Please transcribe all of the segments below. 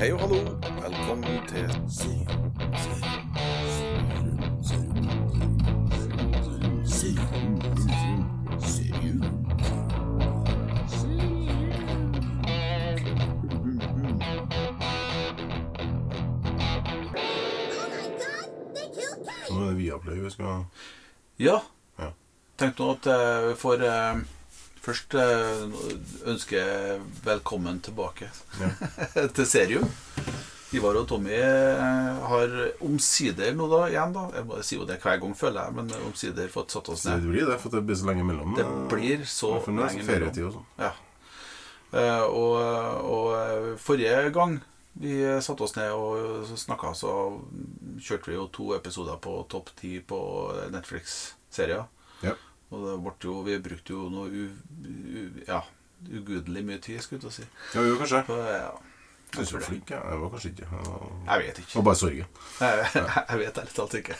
Hei og hallo. Velkommen til Nå er det Viaplay vi skal Ja. Ja. Tenkte nå at vi får eh, først ønsker jeg velkommen tilbake til Serium. Ivar og Tommy eh, har omsider nå da, igjen da Jeg må si jo det hver gang, føler jeg, men omsider fått satt oss ned. det blir det, for det blir så lenge mellom. Det blir så lenge mellom. sånn. Ja. Eh, og, og eh, forrige gang vi satte oss ned og snakka, så kjørte vi jo to episoder på topp ti på Netflix-serier. Og det ble jo, vi brukte jo noe u, u, ja, ugudelig mye tid, skulle jeg si. Ja, jo, kanskje. på, ja, Jeg så flink, jeg. Jeg var kanskje ikke. Jeg var, jeg vet det ikke. var bare sorgen. Jeg, jeg vet ærlig talt ikke.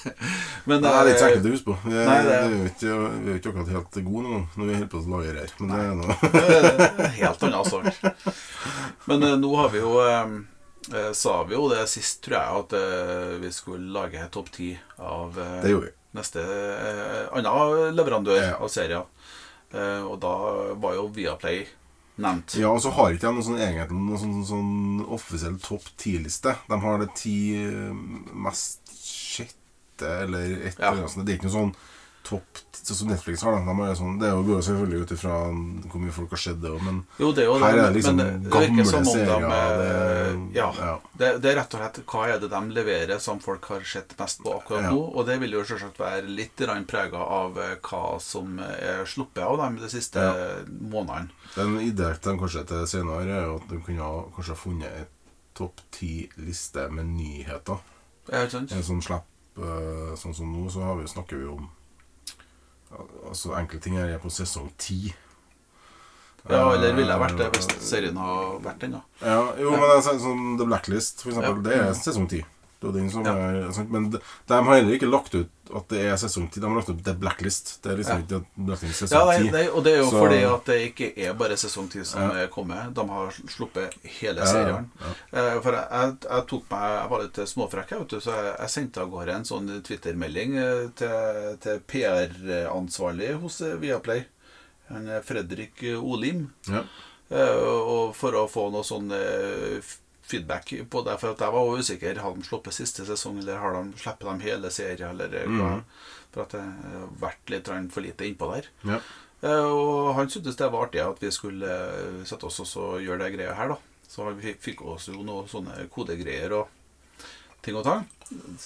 Men Det er litt eh, enkelt å huske på. Vi er, Nei, det- vi jo ikke, vi ikke akkurat helt gode nå når vi holder på å lage her. Men det er noe Det er en helt annen sak. Men eh, nå har vi jo eh, eh, Sa vi jo det sist, tror jeg, at eh, vi skulle lage topp ti av eh, Det gjorde vi. Neste eh, annen leverandør Ja. av serier. Eh, og da var jo Viaplay nevnt. Ja, og så har ikke jeg noen sånn, egentlig noen sånn, sånn offisiell topp ti-liste. De har det ti eh, mest sjette eller et eller annet Ja. Det er ikke noe sånn topp Sånn som Netflix har. Da. De er sånn, det går jo selvfølgelig ut ifra hvor mye folk har sett det òg, men Jo, det er jo her er det, liksom men gamle serier. de eh, det, ja, ja. det, det er rett og slett hva er det de leverer som folk har sett mest på akkurat Ja. nå. Og det vil jo selvsagt være litt prega av eh, hva som er sluppet av dem de siste Ja. månedene. Den ideen de kanskje til senere er at de kunne ha, kanskje ha funnet et topp ti-liste med nyheter. Ja, ikke sant? En sånn slipp eh, Sånn som nå, så har vi, snakker vi om Altså Enkelte ting er er på sesong ti. Ja, eller ville jeg vært det hvis serien har vært den, da. Ja, jo, men det er sånn The Blacklist, for eksempel, Ja. det er sesong ti. Det er den som Ja. er, sant? men de, de har heller ikke lagt ut at det er sesongtid. De har lagt opp The Blacklist. Det er liksom ikke Blacklist Ja, nei, nei, og det er jo Så- fordi at det ikke er bare sesongtid som Ja. er kommet. De har sluppet hele serien. ja. Eh, For jeg, jeg, tok meg Jeg var litt småfrekk, vet du, så jeg, jeg sendte av gårde en sånn Twitter-melding eh, til, til PR-ansvarlig hos eh, Viaplay. Fredrik Olim. Ja. Og for å få noe sånn feedback på det. For at jeg var usikker. Har de sluppet siste sesong, eller har de slipper dem hele serien? Mhm. For at det har vært litt for lite innpå der. Ja. Eh, Og han syntes det var artig at vi skulle eh, sette oss og gjøre det greia her, da. Så vi fikk, oss jo noen sånne kodegreier og ting og tang.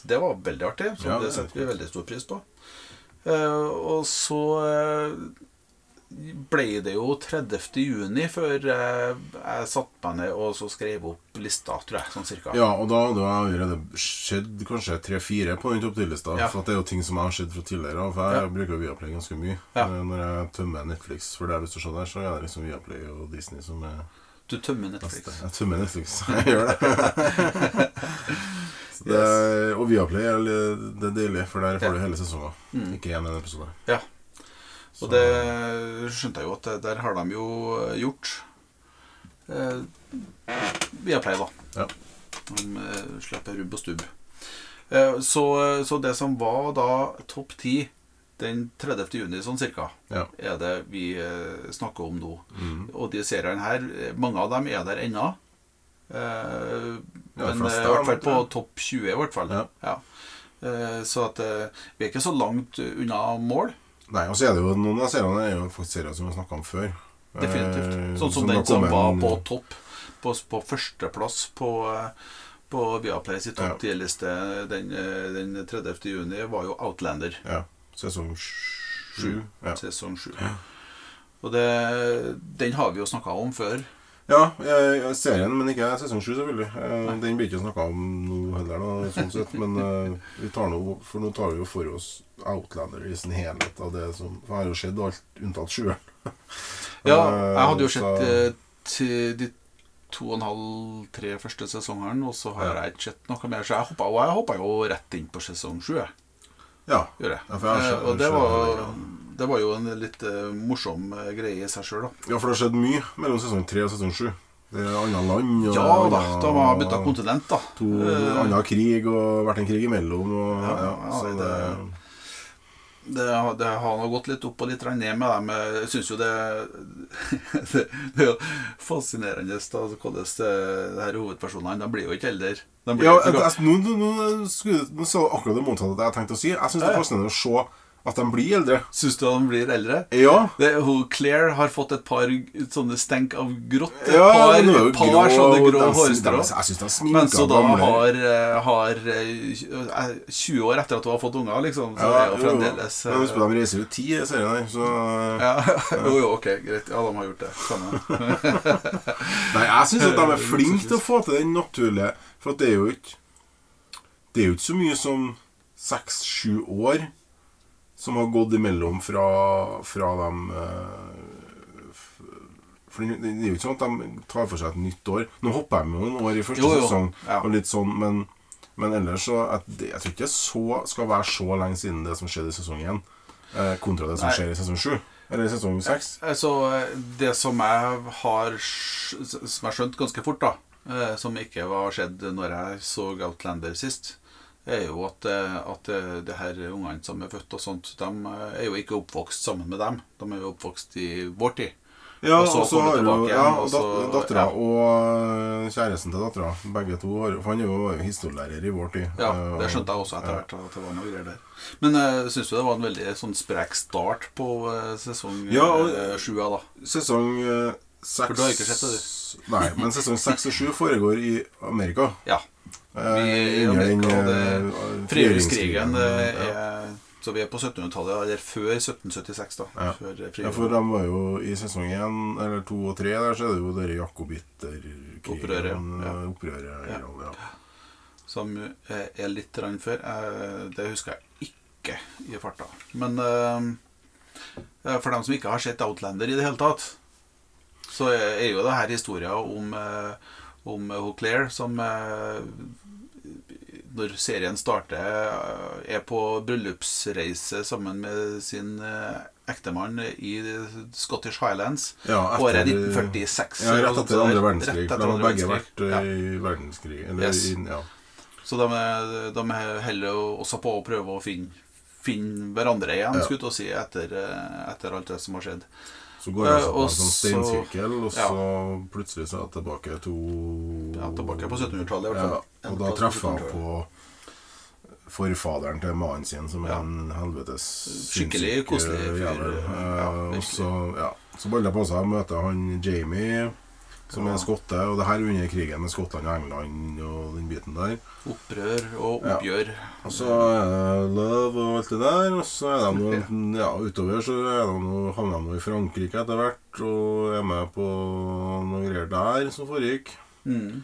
Det var veldig artig, så Ja, det er setter vi veldig stor pris på. Eh, og så ble det jo 30. juni før eh, jeg satte meg ned og så skrev opp lista, tror jeg, sånn cirka. Ja, og da, hadde har allerede skjedd kanskje tre-fire på den topp 10-lista. Ja. For det er jo ting som jeg har sett fra tidligere. For jeg Ja. bruker Viaplay ganske mye. Ja. Eh, Når jeg tømmer Netflix, for det jeg har lyst til å se der, så er det liksom Viaplay og Disney som er Du tømmer Netflix. beste. Jeg tømmer Netflix. Jeg gjør det. Det og Viaplay er, det er deilig, for der får du hele sesongen. Mm. Ikke én episode. Ja. Så- Og det skjønte jeg jo at der har de jo gjort eh, Viaplay, da. Ja. De eh, slipper rubb og stubb. Eh, så, så det som var da topp ti den 30. juni, sånn cirka, Ja. er det vi eh, snakker om nå. Mm. Og de seriene her, eh, mange av dem er der ennå. Eh, Ja, men eh, i hvert fall på topp 20, i hvert fall. Ja. Eh, så at eh, vi er ikke så langt unna mål. Nei, og så er det jo noen av seriene er jo faktisk serier som vi har snakka om før. Definitivt. Eh, Sånn som som den som var på topp, på, på førsteplass på, eh, på Viaplay sin topp 10-liste den, eh, den 30. juni, var jo Outlander. Ja. Sesong sju. Ja. Sesong 7. Og det, den har vi jo snakka om før. Ja, serien, men ikke sesong sju, selvfølgelig. Eh, Den blir ikke snakka om nå heller, da, sånn sett. Men eh, vi tar nå, for nå tar vi jo for oss Outlander i sin helhet av det som For jeg har jo sett alt unntatt sjueren. Ja, Eh, jeg hadde jo sett til de to og en halv, tre første sesongene, og så har jeg ikke sett noe mer. Så jeg hoppa, og jeg hoppa jo rett inn på sesong sju. Ja. Gjør jeg. Ja, jeg og det var, det, var jo en litt uh, morsom eh, greie i seg sjøl, da. ja, for det har skjedd mye mellom sesong tre og sesong sju. Det er andre land. Og Ja da, da var har bytta kontinent, da. To uh, andre krig og vært en krig imellom. Og, ja, Ja, ja, så det- det, Det, har- det har nå gått litt opp og litt ned med dem. Jeg syns jo det, det Det er jo fascinerende da, hvordan det, her hovedpersonene De blir jo ikke eldre. Ja, nå, nå, nå, nå sa akkurat det motsatte av det jeg tenkte å si. Jeg syns det er fascinerende å se at de blir eldre. Syns du de blir eldre? Ja. Det, hun, Claire har fått et par sånne stenk av grått. Et ja par, er jo grå, sånne grå hårstrå. Jeg syns de er Men så da har, eh, har eh, 20 år etter at hun har fått unger, liksom, så ja, er hun jo, jo. fremdeles Men eh, husk på, de reiser jo ti i serien her, så ja, Jo, jo, ok, greit. Ja, de har gjort det. Samme. Nei, jeg syns at de er flinke til å få til den naturlige For at det er jo ikke Det er jo ikke så mye som seks-sju år som har gått imellom fra, fra dem eh, For det er jo ikke sånn at de tar for seg et nytt år. Nå hopper jeg med noen år i første Jo, jo. sesong, Ja. og litt sånn, men, men ellers så at det, Jeg tror ikke det så, skal være så lenge siden det som skjedde i sesong én, eh, kontra det som Nei. skjer i sesong sju. Eller i sesong seks. Altså, det som jeg har Som jeg har skjønt ganske fort, da eh, Som ikke var skjedd når jeg så Outlander sist er jo at, eh, at eh, det her ungene som er født og sånt De eh, er jo ikke oppvokst sammen med dem De er jo oppvokst i vår tid Ja, Og så og så har jo ja, dat dattera ja. og kjæresten til dattera. Begge to For han er jo historielærer i vår tid. Ja, det skjønte jeg også etter hvert at det var noe greier der Men uh, synes du det var en veldig sånn sprek start på sesong Ja, og- eh, sju da Sesong uh, seks For du har ikke sett det, Nei, men sesong seks og sju foregår i Amerika. Ja, Eh, Vi i under Amerika, og øh, det- frigjøringskrigen. eh, er Så vi er på 1700-tallet, eller før 1776, da. Ja. Før Ja, for de var jo i sesong én, eller to og tre, der så er det jo dere jakobitterkrigen. Opprøret, ja. Ja. Som eh, er litt rann før. Eh, Det husker jeg ikke i farta. Men eh, for dem som ikke har sett Outlander i det hele tatt, så er jo det her historien om, eh, om hun Claire som eh, når serien starter, eh, er på bryllupsreise sammen med sin eh, ektemann i Scottish Highlands. Ja, etter- Året 1946. Ja, rett etter andre verdenskrig. Etter de har begge vært Ja. i verdenskrig. Eller Yes. i, ja. Så de, de holder også på å prøve å finne, finne hverandre igjen, Ja. skulle jeg si, etter, eh, etter alt det som har skjedd. Så går jeg på en sånn så- steinsirkel, og ja. så plutselig så er jeg tilbake to Ja, tilbake på 1700-tallet i hvert fall. Ja, og da treffer jeg på forfaderen til mannen sin, som er Ja. en helvetes Skikkelig koselig eh, fyr. Ja, Eh, og så, ja. så baller det på seg å møter han Jamie, som Ja. er skotte. Og det her er under krigen med Skottland og England og den biten der. Opprør og Ja. oppgjør. Og så er det love og alt det der. Og så er de noe, ja, utover så er de noe, havner de i Frankrike etter hvert og er med på noe greier der som foregikk. Mm.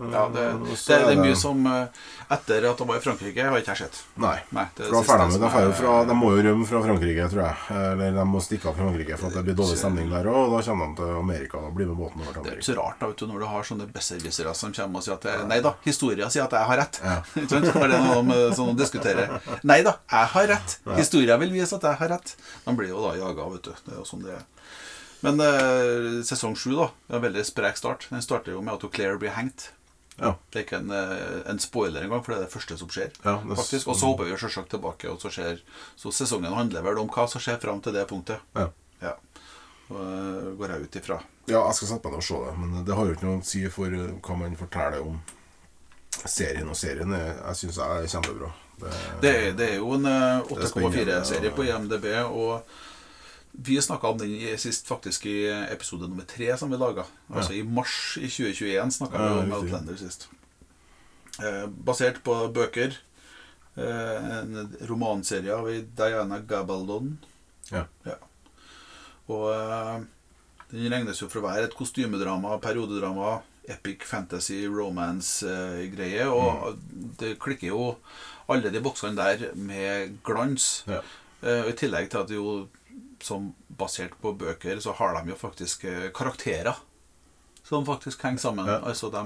Ja, det, det, det er mye som eh, Etter at de var i Frankrike, har ikke jeg sett. Nei. Nei, det For da de, de, fra, de må jo rømme fra Frankrike, tror jeg. Eller de må stikke av Frankrike for at det blir dårlig stemning der òg. Og da kommer de til Amerika og blir med båten over til Det er ikke så rart da, vet du, når du har sånne besserwissere som kommer og sier at det- Nei da, historia sier at jeg har rett. Ja. Det er noe de, som de diskuterer. Nei da, jeg har rett. Historia vil vise at jeg har rett. De blir jo da jaga, vet du. Det er jo sånn det er. Men eh, sesong sju, da. Det er en veldig sprek start. Den starter jo med at Claire blir hengt. Ja. Det er ikke en, eh, en spoiler engang, for det er det første som skjer. Ja, det- faktisk Og så hopper vi selvsagt tilbake, og så skjer Så sesongen handler vel om hva som skjer fram til det punktet. Ja. Ja. Og, eh, går jeg ut ifra. ja, jeg skal sette meg ned og se det, men det har jo ikke noe å si for eh, hva man forteller om serien. Og serien er, jeg syns jeg er kjempebra. Det, Det, er- det er jo en eh, Det er spennende, 8,4-serie på IMDb, og vi snakka om den sist faktisk i episode nummer tre som vi laga. Altså i mars i 2021 snakka Ja, vi om. Outlander sist. Eh, basert på bøker. Eh, en romanserie av Diana Gabaldon. Ja. Og eh, den regnes jo for å være et kostymedrama, periodedrama, epic fantasy, romance-greie. og Mm. det klikker jo alle de boksene der med glans. Ja. Eh, I tillegg til at det jo, som basert på bøker, så har de jo faktisk eh, karakterer som faktisk henger sammen. Ja. Altså de,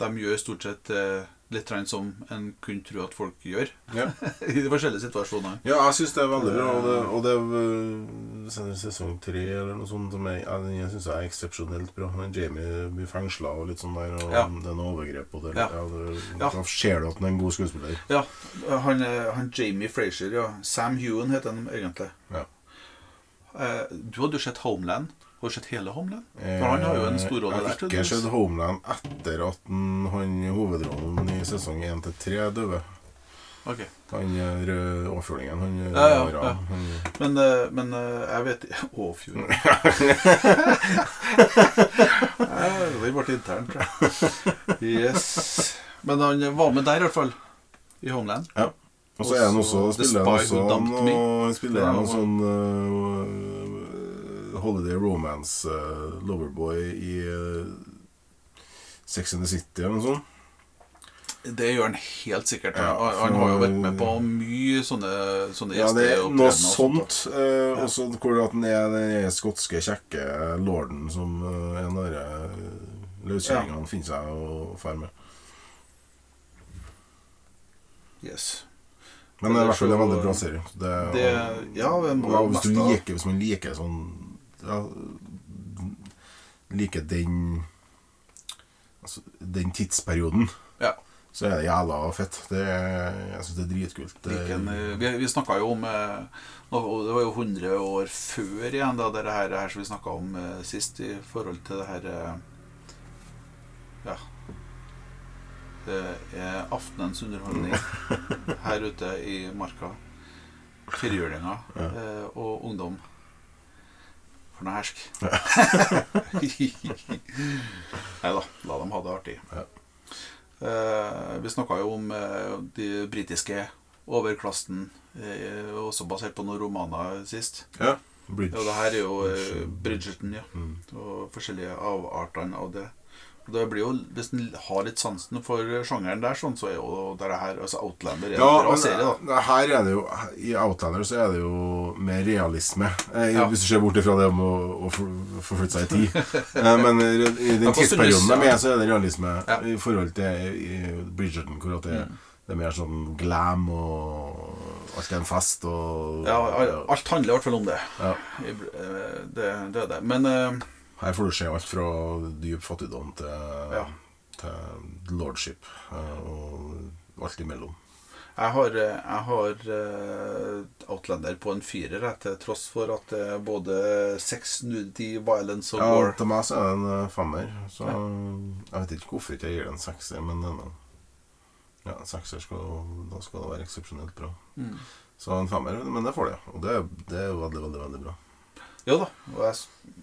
de gjør stort sett eh, litt som en kunne tro at folk gjør ja. i de forskjellige situasjonene. Ja, jeg syns det er veldig bra. Og det, og det, øh, er sesong tre eller noe sånt som jeg, jeg syns er eksepsjonelt bra. Men Jamie blir fengsla og litt sånn der, og Ja. det er noe overgrep og det, Ja. ja. det. Da ser du at han er en god skuespiller. Ja, han, eh, han Jamie Frazier, ja. Sam Hewan heter han egentlig. Ja. Eh, Du hadde jo sett Homeland. Har du sett hele Homeland? For han har jo en stor rolle Jeg har ikke sett Homeland etter at han, han hovedrollen i sesong 1 til 3 døde. Okay. Han eh, røde. Han eh, Ja, ja, ja. Han, Men, eh, men eh, jeg vet Åfjord fjord. Det ble internt, tror jeg. Yes. Men han var med der, i hvert fall. I Homeland. ja. Og så er han også spiller han også han spiller er jo- sånn eh, Holiday Romance uh, Loverboy i uh, Sex and the City eller noe sånt. Det gjør han helt sikkert. Ja, han, han har jo vært med på mye sånne, sånne Ja, det er noe og sånt, sånt. eh, Også hvor at han er den skotske, kjekke lorden som uh, en av de løskjerringene finner seg å ferde med. Yes. Men det er i hvert fall en veldig bra serie. Det, Det, ja, og hvis, du liker, hvis man liker sånn ja, Liker den Altså den tidsperioden, Ja. så er det jævla fett. Det jeg syns det er dritkult. Det, Like en, eh, vi vi snakka jo om eh, Det var jo 100 år før igjen, da, det her, her som vi snakka om eh, sist, i forhold til det her Ja. Det er aftenens underholdning her ute i marka. Firhjulinger ja. og ungdom. For noe hersk. Nei da, la dem ha det artig. Ja. Eh, vi snakka jo om eh, de britiske overklassen, eh, også basert på noen romaner sist. ja. Bridge. Og det her er jo eh, Bridgerton, ja. Mm. Og forskjellige avartene av det. Det blir jo, Hvis en har litt sansen for sjangeren der, sånn, så er jo det her altså Outlander er en Ja, bra serie, da. her er det jo I Outlander så er det jo mer realisme. Eh, Ja. Hvis du ser bort ifra det om å, å forflytte seg i tid. Eh, men i den tidsperioden de er så er det realisme. Ja. Mm. I forhold til i Bridgerton, hvor at det, det er mer sånn glam og alt er en fest og Ja, Alt handler i hvert fall om det. Ja. Eh, Det, det er det. Men eh, Her får du se alt fra dyp fattigdom til, Ja. til lordship eh, og alt imellom. jeg har, jeg har eh, Outlander på en firer, til tross for at det er både sex, nudity, violence og Ja, war. til meg så er det en femmer. Så jeg vet ikke hvorfor ikke jeg gir den sekser, men ja, en sekser skal, da skal det være eksepsjonelt bra. Mm. Så en femmer, men det får de. Og det, det er veldig, veldig veldig bra. Jo da. Og jeg,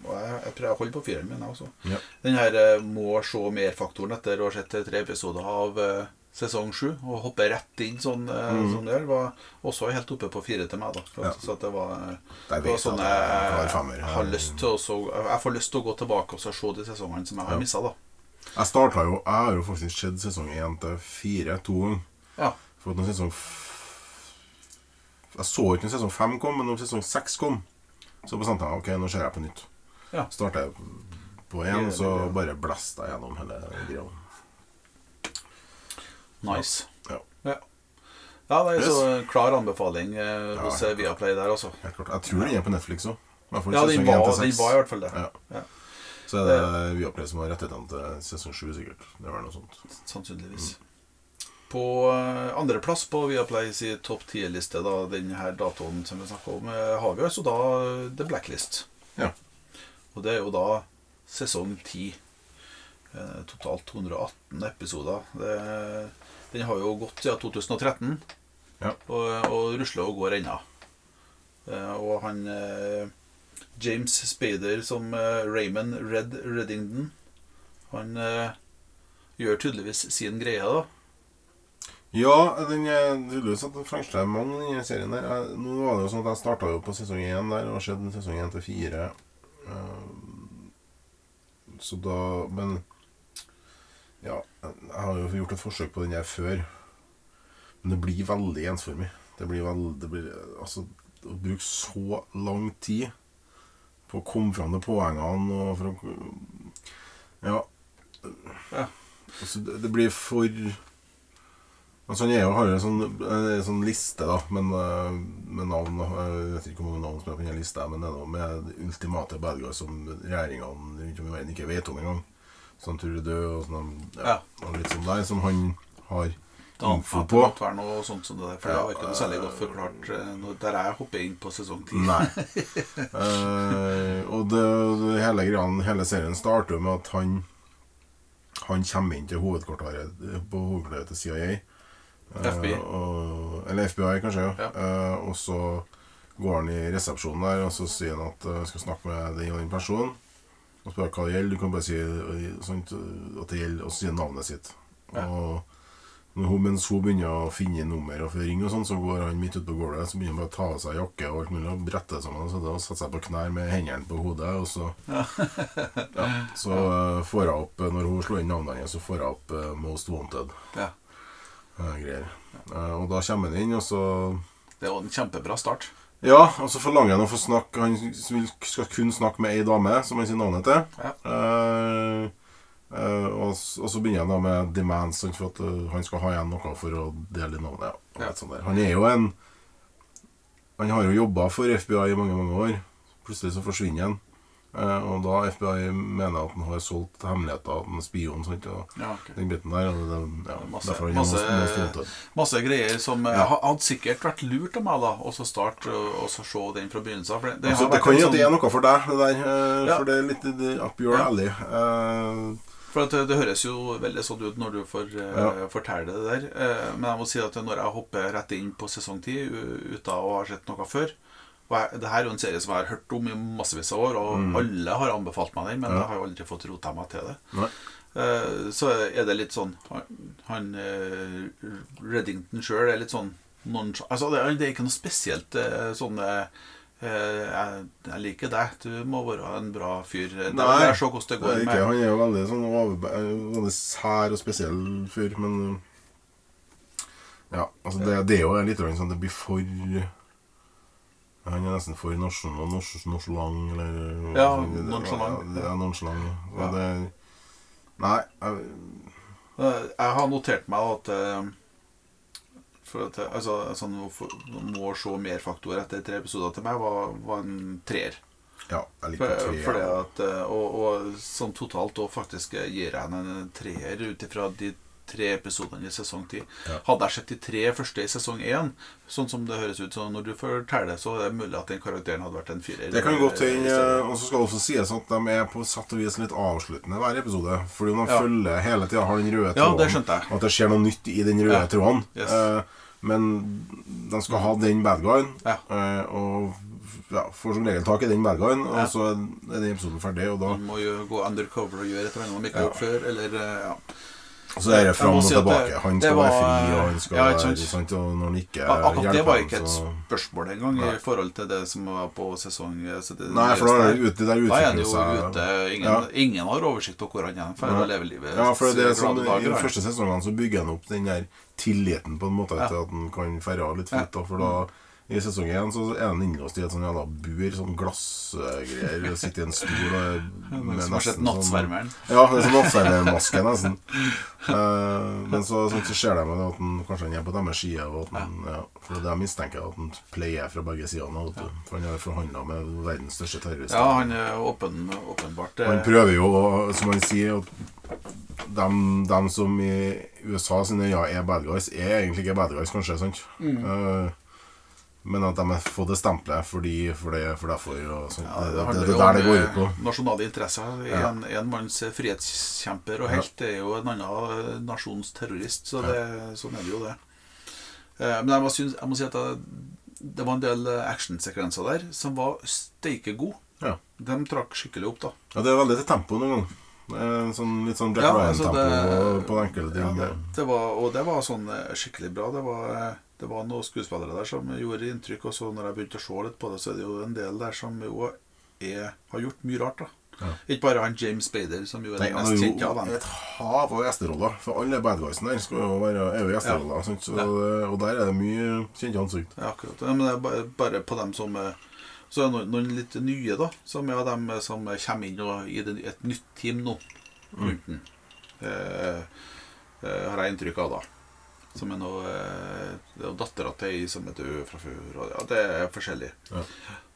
og jeg, jeg prøver å holde på fireren min, jeg også. Ja. Den her eh, må se mer-faktoren etter å ha sett tre episoder av eh, sesong sju, og hoppe rett inn sånn, eh, Mm. sånn der, var også helt oppe på fire til meg. da For Ja. Så det var, eh, det var sånn jeg jeg har jeg, jeg har lyst til å Jeg får lyst til å gå tilbake og se de sesongene som jeg har Ja. missa. Jeg starta jo Jeg har jo faktisk sett sesong 1 til 4 to ganger. Ja. For at når sesong Jeg så ikke når sesong 5 kom, men når sesong 6 kom, så bestemte jeg ok, nå ser jeg på nytt. Ja. Starta jeg på én, så bare blæste jeg gjennom hele greia. Nice. Ja. Ja, ja det er Yes. så klar anbefaling eh, hos Ja, eh, Viaplay der, altså. Helt klart. Jeg tror den er på Netflix òg. Ja, den var, den var i hvert fall det. Ja. Ja. Så er det Viaplay som har rettighetene til sesong 7, sikkert. Det var noe sånt. Sannsynligvis. På uh, andreplass på Viaplay sin topp 10-liste, da, den datoen som vi snakker om, eh, har vi altså da eh, The Blacklist. Ja. Og det er jo da sesong 10. Eh, totalt 218 episoder. Det, den har jo gått siden 2013, Ja. og, og rusler og går ennå. Eh, og han eh, James Spader som eh, Raymond Red Reddington, han eh, gjør tydeligvis sin greie, da. Ja, den er tydeligvis at den fengsler mange i den serien der. Jeg, nå var det jo sånn at jeg starta jo på sesong 1 der, og sett sesong 1 til 4. så da Men ja, jeg har jo gjort et forsøk på den der før. Men det blir veldig ensformig. Det blir veldig det blir, Altså, å bruke så lang tid på å komme fram til poengene og for å Ja. Ja. Altså, det, det blir for Altså, er jo, har jo en sånn, en sånn liste, da, men, eh, med navn Jeg vet ikke hvor mange navn som er på den lista, men det er noe med ultimate bad guys som regjeringene rundt om i verden ikke vet om engang. Sånn Trudeau og sånn, ja, Ja. litt sånn der, som han har info på. det måtte være noe sånt som det der, for det Ja, var ikke noe særlig godt forklart eh, når- der jeg hopper inn på sesong 10. Nei. uh, og det, det hele, greien, hele serien starter med at han Han kommer inn til hovedkvarteret på hovedkvarteret til CIA. Eh, FBI. og, eller FBI, kanskje. Ja. Ja. Eh, og så går han i resepsjonen der, og så sier han at jeg skal snakke med den og den personen. Og spør hva det gjelder. Du kan bare si eh, sånt, at det gjelder, og så sier han navnet sitt. Ja. Og hun, mens hun begynner å finne nummer og ringe, og sånn, så går han midt ute på gulvet så begynner han bare å ta av seg jakke og alt mulig og brette sammen og og sette seg på knær med hendene på hodet. Og så, ja, så eh, får hun opp, eh, når hun slår inn navnet hennes, så får hun opp eh, 'Most Wanted'. Ja. Greier. Og da kommer han inn, og så Det er jo en kjempebra start. Ja, og så forlanger han å få snakke Han skal kun snakke med ei dame, som han sier navnet til. Ja. Eh, eh, og, og så begynner han da med demands, for at eh, han skal ha igjen noe for å dele navnet. Ja, Ja. Han er jo en Han har jo jobba for FBI i mange, mange år. Plutselig så forsvinner han. Eh, og da FBI mener at han har solgt hemmeligheter, av er spion. Sant, og Ja, okay. den biten der. Det, ja, Masse- masse- most. Masse greier som eh, Ja. ha- hadde sikkert vært lurt av meg da å så starte og så se den fra begynnelsen av. Det, det Altså, det kan en jo at det er sånn- noe for deg, det der. eh. For det er litt up your alley. Uh, For det, høres jo veldig sånn ut når du får uh, fortelle det der. Uh, men jeg må si at når jeg hopper rett inn på sesong 10 u- uten å ha sett noe før og Det her er jo en serie som jeg har hørt om i massevis av år, og alle har anbefalt meg den, men Mm. Ja. jeg har jo aldri fått rota meg til det. nei. Eh, så er det litt sånn Han, eh, Reddington sjøl er litt sånn non, Altså, det er, det ikke noe spesielt eh, sånn jeg, jeg liker deg, du må være en bra fyr. Det Nei, er se hvordan det Det går er ikke, med han er jo veldig sånn veldig sær og spesiell fyr, men Ja, altså det, det er jo litt sånn det blir for Han er nesten for nonchalant, eller Ja, nonchalant. Ja, nonchalant. Ja. det Nei. Jeg, Eh, Jeg har notert meg at eh, for at, jeg- altså, sånn, må se mer faktor etter tre episoder til meg var, var en treer. ja, jeg liker treer. for det at, eh, og, og sånn totalt òg faktisk eh, gir jeg henne en treer ut ifra de tre episodene i sesong 10. Ja. Hadde jeg sett de tre første i sesong 1, sånn som det høres ut så når du forteller, så er det mulig at den karakteren hadde vært en firer. Det kan godt eh, i hende. Og så skal det også sies at de er på sett og vis litt avsluttende hver episode. Fordi de Ja. følger hele tida har den røde Ja, det. At det skjer noe nytt i den røde Ja. tråden. Yes. Eh, men de skal ha den bad guyen, eh, og ja, får som regel tak i den bad guyen, og så er den episoden ferdig. Og da Man må jo gå undercover og gjøre et eller annet de ikke har gjort før, eller eh, ja. Så er det fram og si tilbake. det- han skal skal være fri, og han skal ja, være sant? Og når han ikke Akkurat det var ikke et spørsmål engang i forhold til det som var på sesong så det, Nei, for da er det ute, det der. Er utvikler jo seg ute. Ingen, Ja. ingen har oversikt på hvor han er. For å leve livet Ja, for det er sånn, I de første sesongene så bygger han opp den der tilliten på en måte til at han kan ferde litt fritt. For da i sesong én så er han innlåst i et sånn jævla bur, sånn glassgreier. Sitter i en stol og med Som har sett nesten Nattsvermeren. Sånn, ja, det er sånn nattsvermermaske, nesten. Uh, men så, sånn, så ser de at han, kanskje han er på deres side. Og at han, ja. For det er det jeg mistenker, at han pleier fra begge sider. nå. For han har forhandla med verdens største terrorist. Ja, han er åpen, åpenbart Han prøver jo, som han sier, de, dem som i USA sine øyne er bad guys, er egentlig ikke bad guys, kanskje. sant? Mm. Eh, men at de har fått det stempelet fordi, for det, for derfor. Og sånt. ja, det, det det, er der det går eh, ut på. nasjonale interesser. Ja. En, en manns frihetskjemper og helt er jo en annen eh, nasjons terrorist. Så det, sånn er det jo, det. Eh, Men jeg må, synes, jeg må si at det, var en del eh, actionsekvenser der som var steike gode. Ja. De trakk skikkelig opp, da. ja, det er veldig til tempo noen ganger. Er Sånn, litt sånn Jack Ja, Ryan-tempo altså på enkelte ting. Ja, det, var, og det var sånn eh, skikkelig bra. Det var, eh, det var noen skuespillere der som gjorde inntrykk. Og så når jeg begynte å se litt på det, så er det jo en del der som jo er, har gjort mye rart. da Ja. Ikke bare han James Spader, som jo er Nei, den mest kjente av dem. et hav av gjesteroller. For alle bad guysene der skal jo være, er jo gjesteroller. sant? Så, Og der er det mye kjente ansikt. Ja, akkurat. Ja, men det er bare, bare på dem som Så er det noen, noen litt nye, da. Som er dem som kommer inn og, i et nytt team nå. Mm. Eh, eh, har jeg inntrykk av, da. Som er noe eh, Det er dattera til ei som er død fra før. Ja, det er forskjellig. Ja.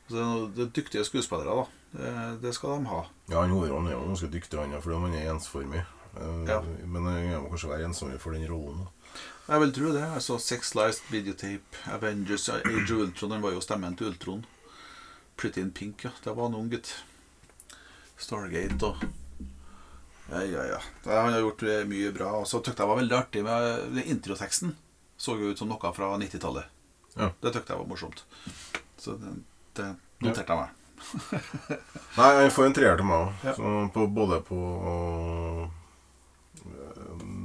Så det er noe- det er dyktige skuespillere, da. Det, det skal de ha. Ja, han hovedrollen er jo ganske dyktig, han, fordi han er ensformig. Eh, Ja. Men han må kanskje være ensom for den rollen. Jeg vil tro det. Altså Sex Lies, Videotape, Avengers, Age of Ultron. Han var jo stemmen til Ultron. Pretty in Pink, ja. Det var en ung gutt. Stargate og Ja, ja, ja. Det, han har gjort eh, mye bra. Og så tykte jeg var veldig artig med introteksten. Så jo ut som noe fra 90-tallet. Ja. Det tykte jeg var morsomt. Så det, det noterte jeg meg. Nei, han får en treer til meg òg. Både på og,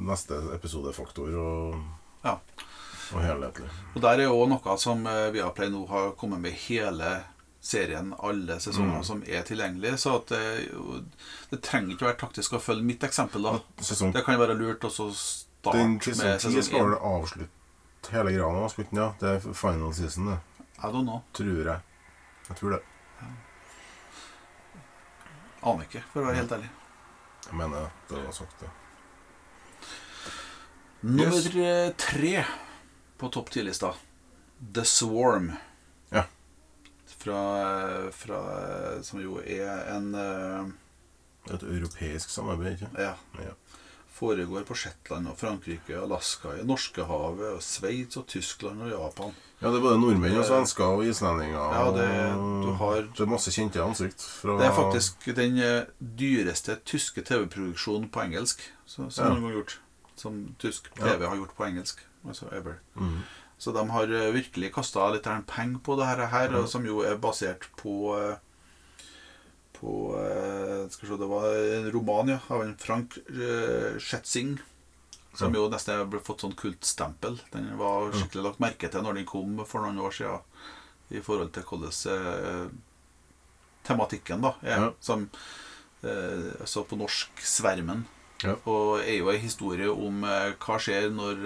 neste episodefaktor og, Ja. og helhetlig. Og der er jo noe som eh, Viaplay nå har kommet med hele serien, alle sesonger Mm. som er tilgjengelig. Så det, det trenger ikke være taktisk å følge mitt eksempel. Sesong, Det kan være lurt å så starte den med sesong 10 skal 1. vel avslutte hele greia nå? Ja, det er final season, det. I don't know. Tror jeg. Jeg tror det. Aner ikke, for å være helt ærlig. Jeg mener det var sagt, det. Nummer Yes. eh, tre på topp ti-lista, The Swarm. Ja. Fra, fra Som jo er en eh, et europeisk samarbeid, ikke Ja. Ja. Foregår på Shetland og Frankrike, Alaska, i Norskehavet, og Sveits og Tyskland og Japan. Ja, det er både nordmenn og svensker og islendinger. Ja, det- du har- Det er masse kjente ansikt. Fra, Det er faktisk den eh, dyreste tyske TV-produksjonen på engelsk som, som Ja. noen gang gjort. Som tysk Ja. TV har gjort på engelsk. Altså ever. Mhm. Så de har eh, virkelig kasta litt penger på det her, mm. Som jo er basert på eh, På eh, Skal vi se, det var en roman ja, av en Frank Schetzing. Som jo nesten ble fått sånn kultstempel. Den var skikkelig lagt merke til når den kom for noen år siden. I forhold til hvordan tematikken da er. Ja. Som eh, altså på norsk 'Svermen'. Ja. Og er jo en historie om hva skjer når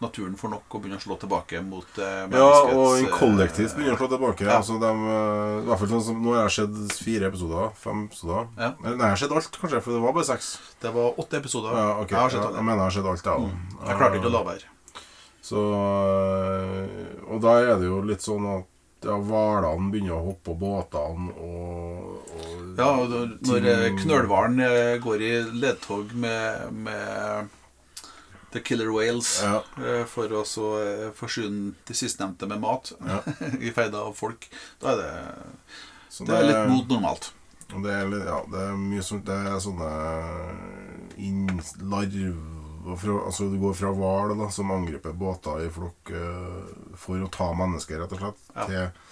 naturen får nok og begynner å slå tilbake mot eh, Ja, og en kollektivt begynner å slå tilbake. Ja. Altså, de, eh, i hvert fall sånn som, Nå har jeg sett fire episoder. Fem episoder. Ja. Eller, Nei, jeg har sett alt, kanskje, for det var bare seks. Det var åtte episoder. Ja, okay. Jeg har sett Ja, alle. jeg mener jeg har sett alt, jeg òg. Mm. Jeg klarte ikke å la være. Så Og da er det jo litt sånn at ja, hvalene begynner å hoppe på båtene og, og Ja, og når, eh, knølhvalen eh, går i ledtog med, med The Killer Whales Ja. eh, for å så eh, forsyne de sistnevnte med mat Ja. i feida av folk, da er det, Så det er litt mot normalt. Det er, ja, det er mye sånt Det er sånne inn, larver fra, Altså det går fra hval som angriper båter i flokk eh, for å ta mennesker, rett og slett, til eh,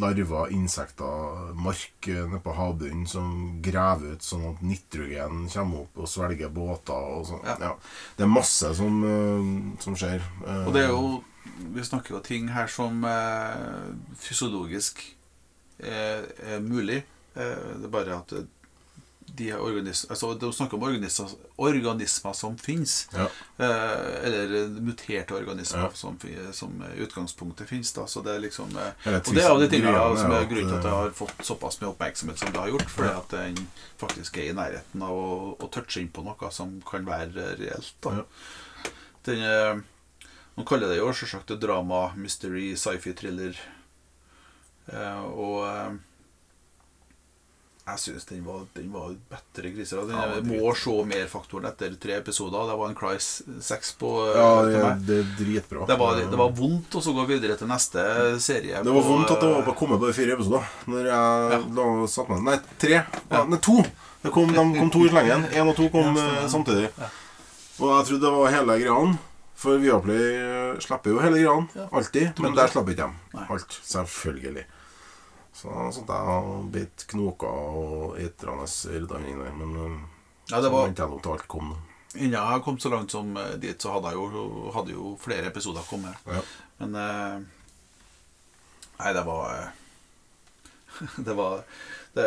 larver, insekter, mark eh, nede på havbunnen som graver ut sånn at nitrogen kommer opp og svelger båter og sånn. Ja. Ja. Det er masse som, eh, som skjer. Eh, Og det er jo Vi snakker jo ting her som eh, fysiologisk er, er mulig. Eh, det er bare at de altså, De snakker om organismer, organismer som fins. Ja. Eh, eller muterte organismer Ja. som, som utgangspunktet fins. Så det er liksom eh, Og det er jo de tingene ja, som er grunnen til at det eh, har fått såpass mye oppmerksomhet som det har gjort. Fordi at den faktisk er i nærheten av å, å touche inn på noe som kan være reelt. Da. Ja. Den, eh, man kaller det jo selvsagt drama, mystery, sci-fi, thriller. Eh, og eh, jeg syns den var, den var bedre griser. Den Ja, det må se mer-faktoren etter tre episoder. Det var en Cry 6 på eh, Ja, det, meg. det er dritbra. Det var, det var vondt å så gå videre til neste serie. Det var på, vondt at det var eh, bare kommet bare fire episoder. Når jeg Ja. satt med Nei, tre. Ja. Nei, to! Det kom, de kom to i slengen. Én og to kom eh, samtidig. Og jeg trodde det var hele greia. For Viaplay eh, slipper jo hele greia. Alltid. Men der slipper ikke de. Alt. Selvfølgelig. Så sånn at og beit knoker og eitrende rydda inn der. Men eh, Ja, det så venta jeg nå til alt kom. Innen jeg kom så langt som eh, dit, så hadde jeg jo, hadde jo flere episoder kommet. Ja. Men eh, Nei, det var eh, Det var det,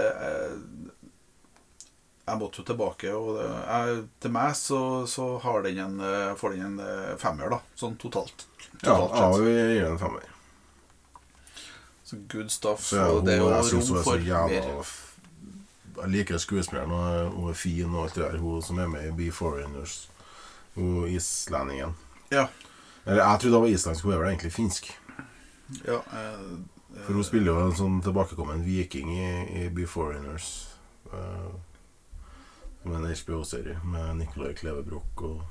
Jeg måtte jo tilbake, og det, jeg, til meg så, så har den en, får den en femmer, da. Sånn totalt. Ja, Totalt ja, vi gir den en femmer. Så good stuff. Ja, og det er jo rom så for mer. Jeg liker skuespilleren, og hun er fin og alt det der. Hun som er med i Be Foreigners. Hun islendingen. Ja. Eller jeg trodde det var islandsk, hun er vel egentlig finsk. ja eh, For hun spiller jo en sånn tilbakekommen viking i, i Be Foreigners. Uh, som er en HBO-serie med Nicolai Klevebrok og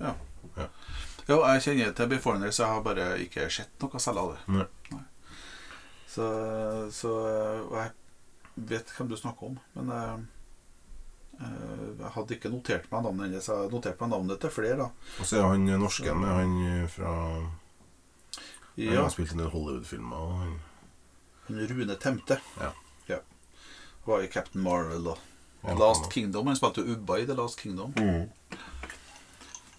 ja. Ja. Jo, jeg kjenner til Beforeigners, jeg har bare ikke sett noe særlig av det. Nei. Så, så jeg vet hvem du snakker om, men eh, eh, jeg hadde ikke notert meg navnet hennes. Jeg hadde notert meg navnet til flere, da. Og så er han norsken han fra Han Ja, har spilt en del Hollywood-filmer. han- han Rune Temte. Ja. ja. Var i Captain Marvel og Last Kingdom. Han spilte jo Ubba i The Last Kingdom. Mm.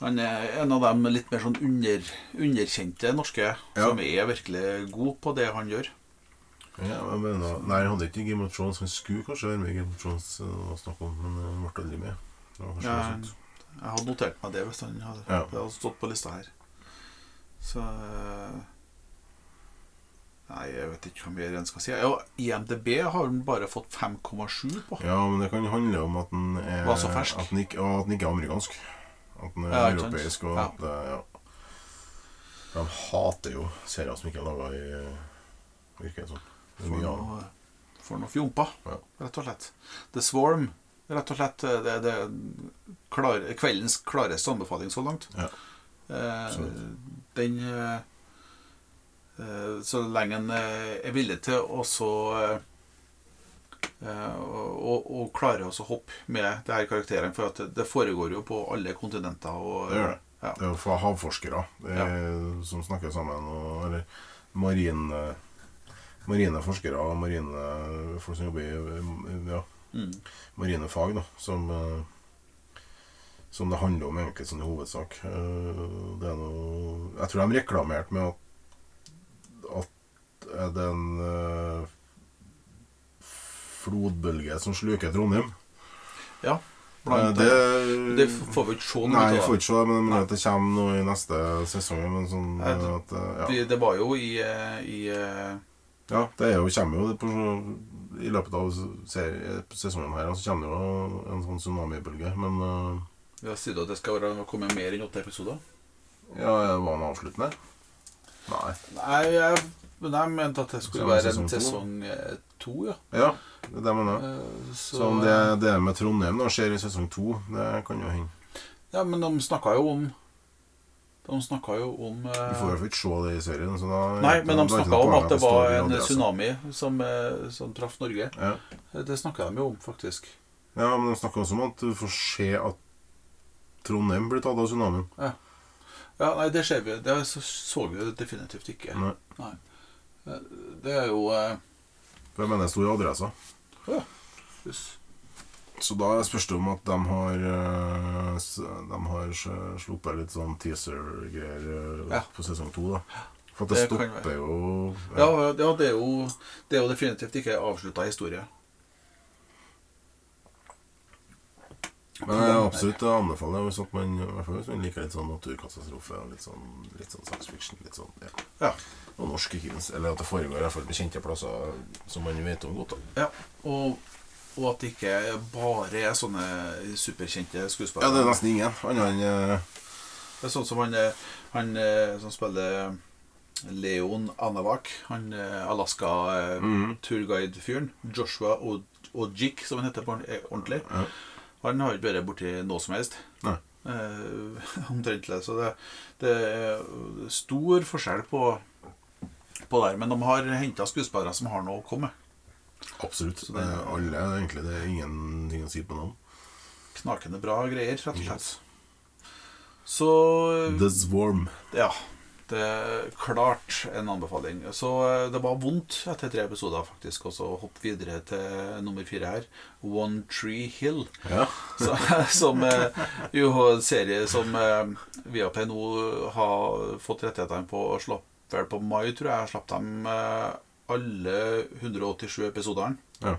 Han er en av dem litt mer sånn under, underkjente norske Ja. som er virkelig god på det han gjør. Ja, mener, nei, han hadde ikke Game of Thrones. Han skulle kanskje være med i Game of Thrones og snakke om, men han ble aldri med. Ja. Jeg hadde notert meg det hvis han hadde, Ja. det hadde stått på lista her. Så eh, Nei, jeg vet ikke hva mer en skal si. Ja, IMDb har han bare fått 5,7 på. Ja, men det kan handle om at han er. At den ikke, at den ikke er amerikansk. At den er Ja, europeisk. Og at ja. De hater jo serier som ikke er laga i Virker det som. Er For noe, for noe fjompa, Ja. rett og slett. The Swarm. Rett og slett eh, det, det klar, kveldens klareste anbefaling så langt. Ja. Eh, den eh, eh, Så lenge en eh, er villig til å så eh, og, og klarer også å hoppe med de her karakterene. For at det, foregår jo på alle kontinenter. Og, Det gjør det. Ja. Det er jo fra havforskere det er, som snakker sammen. Og, eller marine, marine forskere og marine folk som jobber i ja, Mm. marine fag, da, som, eh, som det handler om egentlig som i hovedsak. Eh, Det er noe Jeg tror de reklamerte med at, at det en eh, flodbølge som sluker Trondheim. ja. Eh, Blant, det, det får vi ikke se noe Nei, av. får ikke se men Nei. det kommer noe i neste sesong. Men sånn Nei, det- at, eh, ja. det, Det var jo i, eh, i eh, ja, det jo, kommer jo på, I løpet av sesongen her så kommer det jo en sånn tsunamibølge. Men ja, Sier du at det skal være, komme mer enn åtte episoder. ja, var den avsluttende? Nei. Nei, jeg, men jeg mente at det skulle være en sesong eh, to, ja. Ja, det er det jeg mener. Eh, Så, Så om det, det med Trondheim da skjer i sesong to, det kan jo hende. Ja, men de snakka jo om De snakka jo om eh, Vi får fall ikke se det i serien. Så da, Nei, men de snakka om at det var en adressa. tsunami som, eh, som traff Norge. Ja. Det snakka de jo om, faktisk. ja, men de snakka også om at du får se at Trondheim blir tatt av tsunamien. Ja, nei, det ser vi. Det så, vi jo definitivt ikke. Nei. nei. Det er jo eh, For jeg mener det sto i adressa. Så da spørs det om at de har eh, De har sluppet litt sånn teaser-greier eh, Ja. på sesong to, da. For det, Det stopper jo Ja, ja, det er jo, det er jo definitivt ikke avslutta historie. Men jeg absolutt anbefaler hvis man, hvis man liker litt sånn naturkatastrofe litt sånn, litt sånn science fiction. Litt sånn, ja. Ja. Og norsk, ikke minst. Eller at det foregår i hvert fall på kjente plasser som man vet om godt. da. Ja, og, og at det ikke bare er sånne superkjente skuespillere. Ja, det er nesten ingen. Annet enn eh, Det er sånn som han, eh, han eh, som spiller Leon Anavak, han eh, Alaska-turguide-fyren. Joshua Ojik, som han heter på eh, ordentlig. Ja. Han har ikke vært borti noe som helst. Nei. Eh, omtrentlig. Så det, det er stor forskjell på, på der. Men de har henta skuespillere som har noe å komme med. Absolutt. Det- er Alle, egentlig. Det er ingenting å si på navn. Knakende bra greier, rett og slett. Så The Swarm. Ja. Det er klart en anbefaling. Så eh, det var vondt etter tre episoder, faktisk, og så hoppe videre til nummer fire her. One Tree Hill. Ja. Så, som eh, jo en serie som eh, Viaplay nå har fått rettighetene på og slapp vel på mai, tror jeg. Jeg Slapp dem eh, alle 187 episodene. Ja.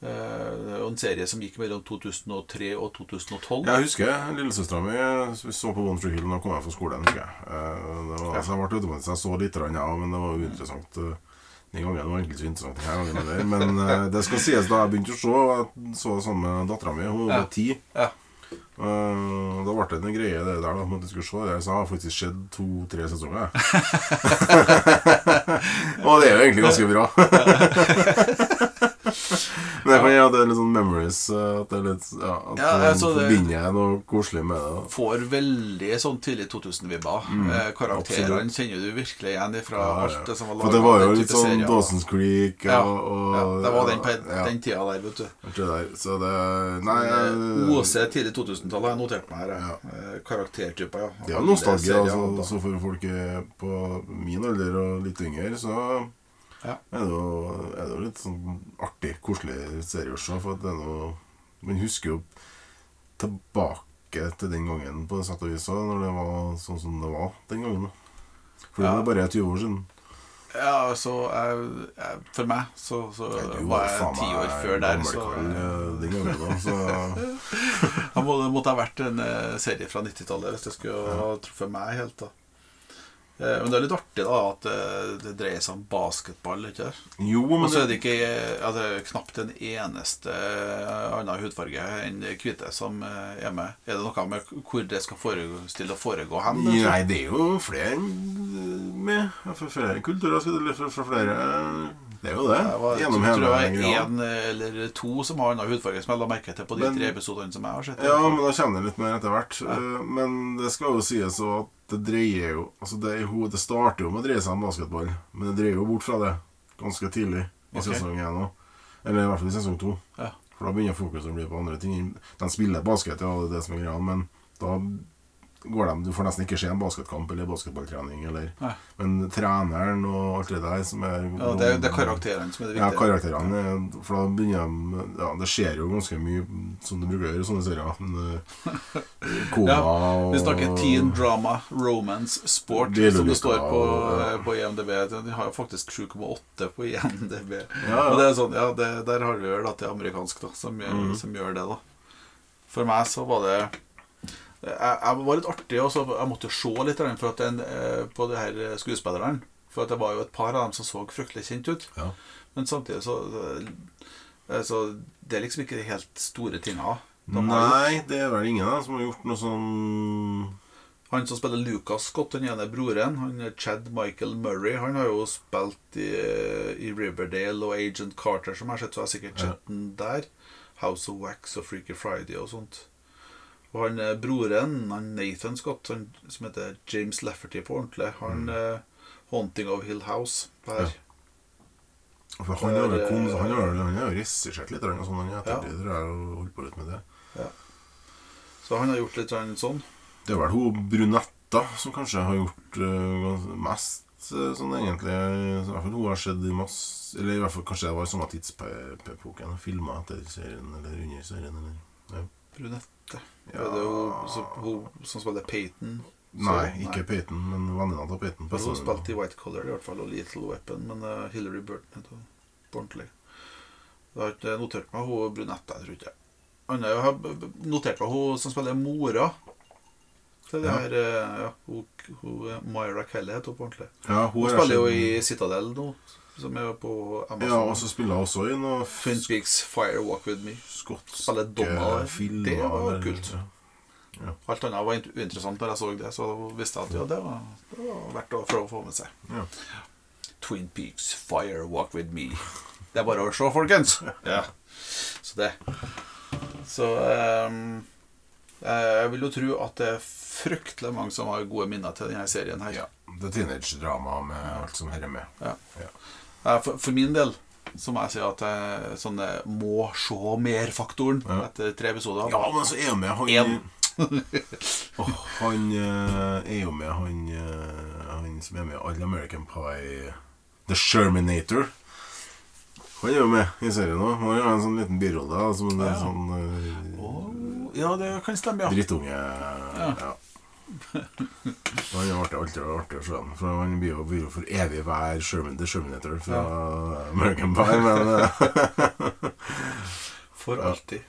Det er en serie som gikk mellom 2003 og 2012. Jeg husker lillesøstera mi så på One Tree Hill da hun kom hjem fra skolen. husker jeg. Eh, Det var, Ja. så jeg ble jeg så litt, grann, ja, men det var uinteressant. interessant. eh, Den gangen det var egentlig så interessant denne gangen. Men det skal sies, da jeg begynte å se, jeg så det sammen med dattera mi, hun var ti. Ja. Eh, da ble det en greie det der da, om at jeg skulle se det. Så har faktisk skjedd to-tre sesonger. jeg. Og det er jo egentlig ganske bra. Men jeg kan gjøre at det er litt sånn memories. eh, At det er litt Ja, at Ja, man altså, det- forbinder jeg noe koselig med det. da. Får veldig sånn tidlig 2000-vibber. eh, karakterene absolutt. kjenner du virkelig igjen fra Ja, ja. alt det som var For laget det var jo litt sånn. Dawson's Creek og, Ja, og Ja, det var den, pe- ja, den tida der, vet du. alt det der. Så det Nei Eh, jeg- OC tidlig 2000-tallet har jeg notert meg her. jeg. Eh, Karaktertyper, ja. Det er jo Alle nostalgi. serier, Altså, da. så for folk er på min alder og litt yngre, så Ja. er, det er jo litt sånn artig, koselig serie å se. For at det er noe Man husker jo tilbake til den gangen på sett og vis òg, når det var sånn som det var den gangen. For For det er bare 20 år siden. Ja, så jeg, jeg, For meg så, så du var jeg ti år jeg, før der, så eh, den gangen da, så Det må, måtte ha vært en eh, serie fra 90-tallet hvis det skulle ha truffet meg helt. da Men det er litt artig da at eh, det dreier seg om basketball. ikke Jo, men Og så er det, ikke eh, er knapt en eneste eh, annen hudfarge enn hvite som eh, er med. Er det noe med hvor det skal foregå, stille å foregå hen? eller? Nei, det er jo flere med. Fra flere kulturer, fra flere Det er jo det. Det var, Gjennom tror hele jeg er en eller to som har annen hudfarge, som jeg la merke til på de Men- tre episodene som jeg har sett. Ja, men da kommer det litt mer etter hvert. Ja. Men det skal jo sies at det dreier jo Altså det, det starter jo med å dreie seg om basketball, men det dreier jo bort fra det ganske tidlig i okay. sesong én. Eller i hvert fall i sesong to. Ja. For da begynner fokuset å bli på andre ting. De spiller basket, ja, det er det som er greia, men da går de Du får nesten ikke se en basketkamp eller basketballtrening, eller Nei. Men treneren og alt det der som er Ja, det, er- det er karakterene som er det ja, viktige. karakterene er- For da begynner de Ja, det skjer jo ganske mye som det bruker å gjøre i sånne serier. Men, eh, Koma Ja, Vi snakker teen drama, romance, sport, de som det står på, eh, på IMDb. De har jo faktisk 7,8 på IMDb. Ja, ja. Og det er sånn, ja, det, Der har vi vel at det er amerikansk da, som Mhm. som gjør det. da For meg så var det Jeg, jeg var litt artig, og så jeg måtte se litt grann for at den, eh, på de her skuespillerne. For at det var jo et par av dem som så fryktelig kjent ut. Ja. Men samtidig så, eh, så Det er liksom ikke de helt store tinga. de. Nei, det er vel ingen som har gjort noe sånn Han som spiller Lucas Scott, den ene broren, han er Chad Michael Murray, han har jo spilt i, i Riverdale og Agent Carter, som jeg har sett, så jeg har sikkert sett den der. House of Wax og Freaky Friday og sånt. Og han eh, broren, han Nathan Scott, han, som heter James Lafferty på ordentlig, han eh, Haunting of Hill House der. Mm. Ja. For han har eh, han har han har jo regissert litt, og sånn, han i Ja. holdt på litt med det. Så han har gjort litt sånn, sånn. Det er vel hun brunetta som kanskje har gjort uh, mest sånn egentlig. I hvert fall hun har skjedd i masse Eller i hvert fall kanskje det var i samme tidsepoken. Filma etter serien eller under serien. Eller, ja. Brunette. Ja. Er det hun, som- hun som spiller Peyton? Nei, ikke Peyton, men venninna til Peyton. Hun spilte i White Collar i hvert fall, og Little Weapon, men uh, Hillary Burton heter hun på ordentlig. Jeg har ikke notert meg hun brunette, jeg tror ikke. Anna, jeg har notert meg hun som spiller mora. Til det Ja. her, eh, ja, hun, hun, Myra Kelly heter hun på ordentlig. Ja, Hun hun spiller jo i Citadel nå, som er på Amazon. Ja, og så spiller hun også i noe Twin Peaks Fire Walk With Me. skotske filmer. Det var jo kult. Ja. Alt annet var int- uinteressant når jeg så det, så visste jeg at ja, det var, det var verdt å prøve å få med seg. Ja. Twin Peaks Fire Walk With Me. Det er bare å se, folkens. Ja. Så det. Så um, Jeg vil jo tro at det er fryktelig mange som har gode minner til denne serien her. ja. Det er teenage-drama med alt som hører med. Ja. Ja. For, for min del så må jeg si at jeg sånne må se mer-faktoren Ja. etter tre episoder. Ja, men så er jo med han oh, Han er jo med han, eh, han som er med i All American Pie The Sherminator. Han er jo med i serien òg. Han har en sånn liten birolle da, Ja. sånn uh, oh, ja, det kan stemme, ja. drittunge. Ja. Han er artig, alltid artig å se ham. For han blir jo, blir jo for evig hver Sherman, The Sherminator fra American Pie. Men eh, For alltid.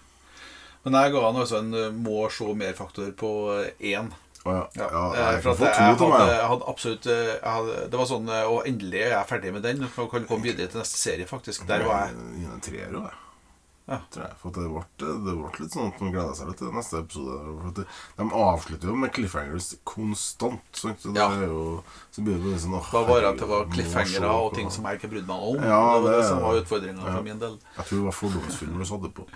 Men jeg ga han også en uh, må se mer-faktor på uh, én. ja. Ja, ja, eh, jeg for at jeg, hadde, jeg hadde absolutt eh, jeg hadde, Det var sånn eh, Og endelig er jeg ferdig med den. Og kan komme videre til neste serie, faktisk. Der var jeg treer jeg. Ja. Tror jeg, for det ble, det ble litt sånn at man gleda seg litt til neste episode. De avslutter jo med cliffhangers konstant. Så det Ja. er jo Så blir det sånn åh, Det var bare at det var cliffhangere og ting som jeg ikke brydde meg om. Ja, det var det det- som var utfordringa ja. for min del. Jeg tror det var fordomsfilmer du satte på.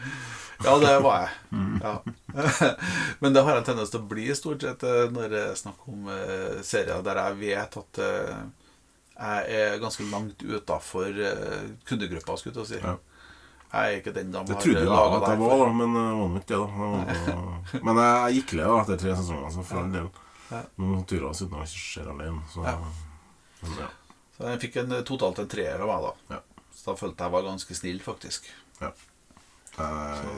Ja, det var jeg. Mm. Ja. Men det har en tendens til å bli stort sett eh, når det er snakk om uh, serier der jeg vet at uh, jeg er ganske langt utafor uh, kundegruppa, skulle jeg si. Ja. Jeg er ikke den de Det trodde jeg da, at jeg var, da, men det var ikke det. da. Det Men jeg gikk lei etter tre sesonger, så for all del. Ja. Noen turer uten å se alene. Så, Ja. men, ja. Så jeg fikk en, eh, totalt en treer av meg, da. Ja. Så da følte jeg var ganske snill, faktisk. Jeg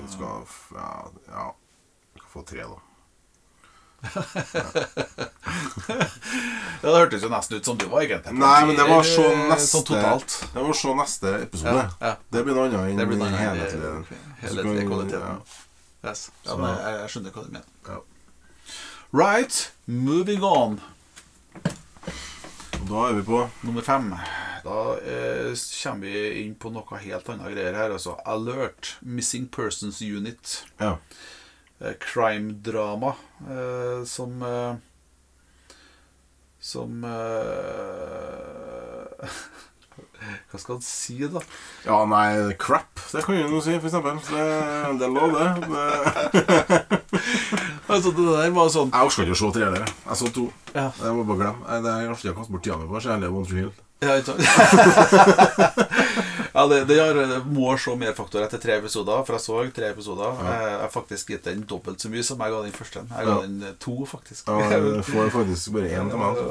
skal Ja, ja. Jeg kan få tre, da. Ja, Det hørtes jo nesten ut som du var, egentlig. Nei, men det var så neste Sånn totalt. Det var så neste episode. Ja, ja. Det blir noe annet enn den helhetlige. helhetlige kvaliteten. ja. Yes. Ja, men jeg, jeg skjønner hva du mener. Ja. Right, moving on. Da er vi på Nummer fem. Da eh, kommer vi inn på noe helt annet greier her. Altså Alert. Missing Persons Unit. Ja. Eh, Crime-drama eh, som eh, Som eh, Hva skal en si, da? ja, nei, crap. Det kan jo jo si, for eksempel. Det, det er lov, det. det. Altså, det der var sånn Jeg orka ikke å se tre heller. Jeg så to. Ja, Jeg må bare glemme. Jeg har artig å kaste bort tida mi på. Så jeg lever One Tree Hill. ja ikke sant? ja det, det har, må se mer faktor etter tre episoder, for jeg så tre episoder. Jeg har faktisk gitt den dobbelt så mye som jeg ga den første. Jeg ga Ja. den eh, to, faktisk. Ja, du får faktisk bare én til meg.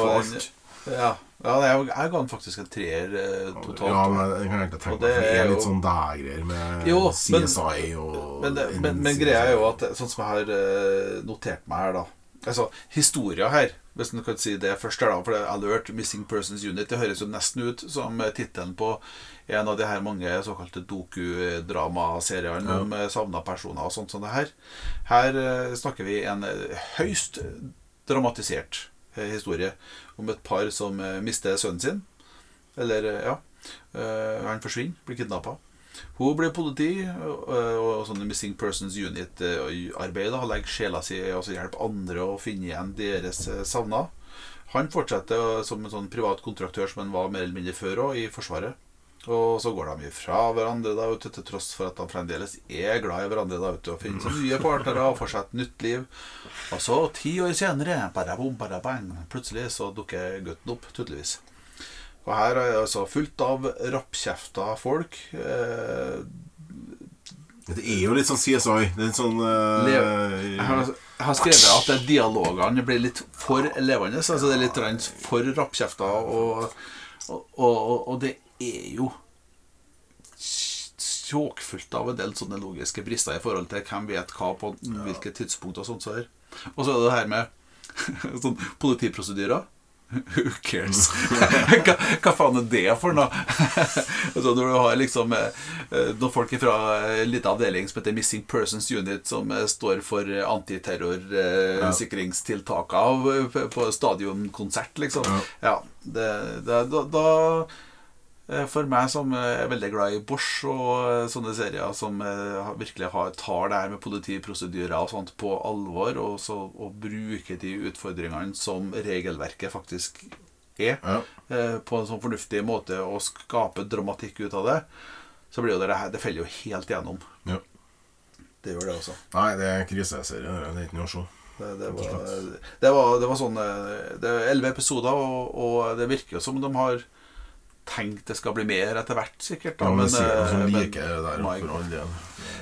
altså. Ja, ja jeg, jeg ga den faktisk en treer eh, totalt. Ja, men jeg kan egentlig tenke meg er litt sånn der-greier med Jo, men- CSI og Men, men, men greia er jo at Sånn som jeg har eh, notert meg her, da Altså, historia her, hvis du kan si det først her, da For det er Alert Missing Persons Unit Det høres jo nesten ut som eh, tittelen på en av de her mange såkalte doku-drama-seriene Ja. om eh, savna personer og sånt som det her. Her eh, snakker vi en eh, høyst dramatisert historie om et par som mister sønnen sin. Eller, ja. han forsvinner, blir kidnappa. Hun blir politi og, sånn Missing Persons Unit-arbeid. da, Legger sjela si i å hjelpe andre å finne igjen deres savna. Han fortsetter som en sånn privat kontraktør som han var mer eller mindre før òg, i Forsvaret. Og så går de ifra hverandre da, ute, til tross for at de fremdeles er glad i hverandre. da, ute Og finner seg nye partnere og får seg et nytt liv. Og så, ti år senere, bare bom, bare bang, plutselig så dukker gutten opp, tydeligvis. Og her er altså fullt av rappkjefta folk. Eh, Det er jo litt sånn CSI. Det er en sånn eh, jeg, har, jeg har skrevet at dialogene blir litt for levende. Altså det er litt for rappkjefta. Og, og, og, og det er jo sjåkfullt av en del sånne logiske brister i forhold til hvem vet hva på hvilket tidspunkt. Og sånt så her. Og så er det det her med sånn politiprosedyrer. Who cares? hva, hva faen er det for noe? altså når du har liksom eh, eh, noen folk fra en liten avdeling som heter Missing Persons Unit, som eh, står for eh, antiterrorsikringstiltakene på, på stadionkonsert, liksom. Ja, det, det, da, da eh, For meg som eh, er veldig glad i Bosch og eh, sånne serier som eh, virkelig har, tar det her med politiprosedyrer og sånt på alvor, og, så, og bruker de utfordringene som regelverket faktisk er, Ja. eh, på en sånn fornuftig måte, og skape dramatikk ut av det, så blir jo det her Det faller jo helt gjennom. Ja. Det gjør det også. Nei, det er en kriseserie. Det er ikke noe å se. Det, det, var, det, var, det var sånn eh, Det er elleve episoder, og, og det virker jo som de har tenkt det skal bli mer etter hvert, sikkert. Da, Ja, men eh, men- der all.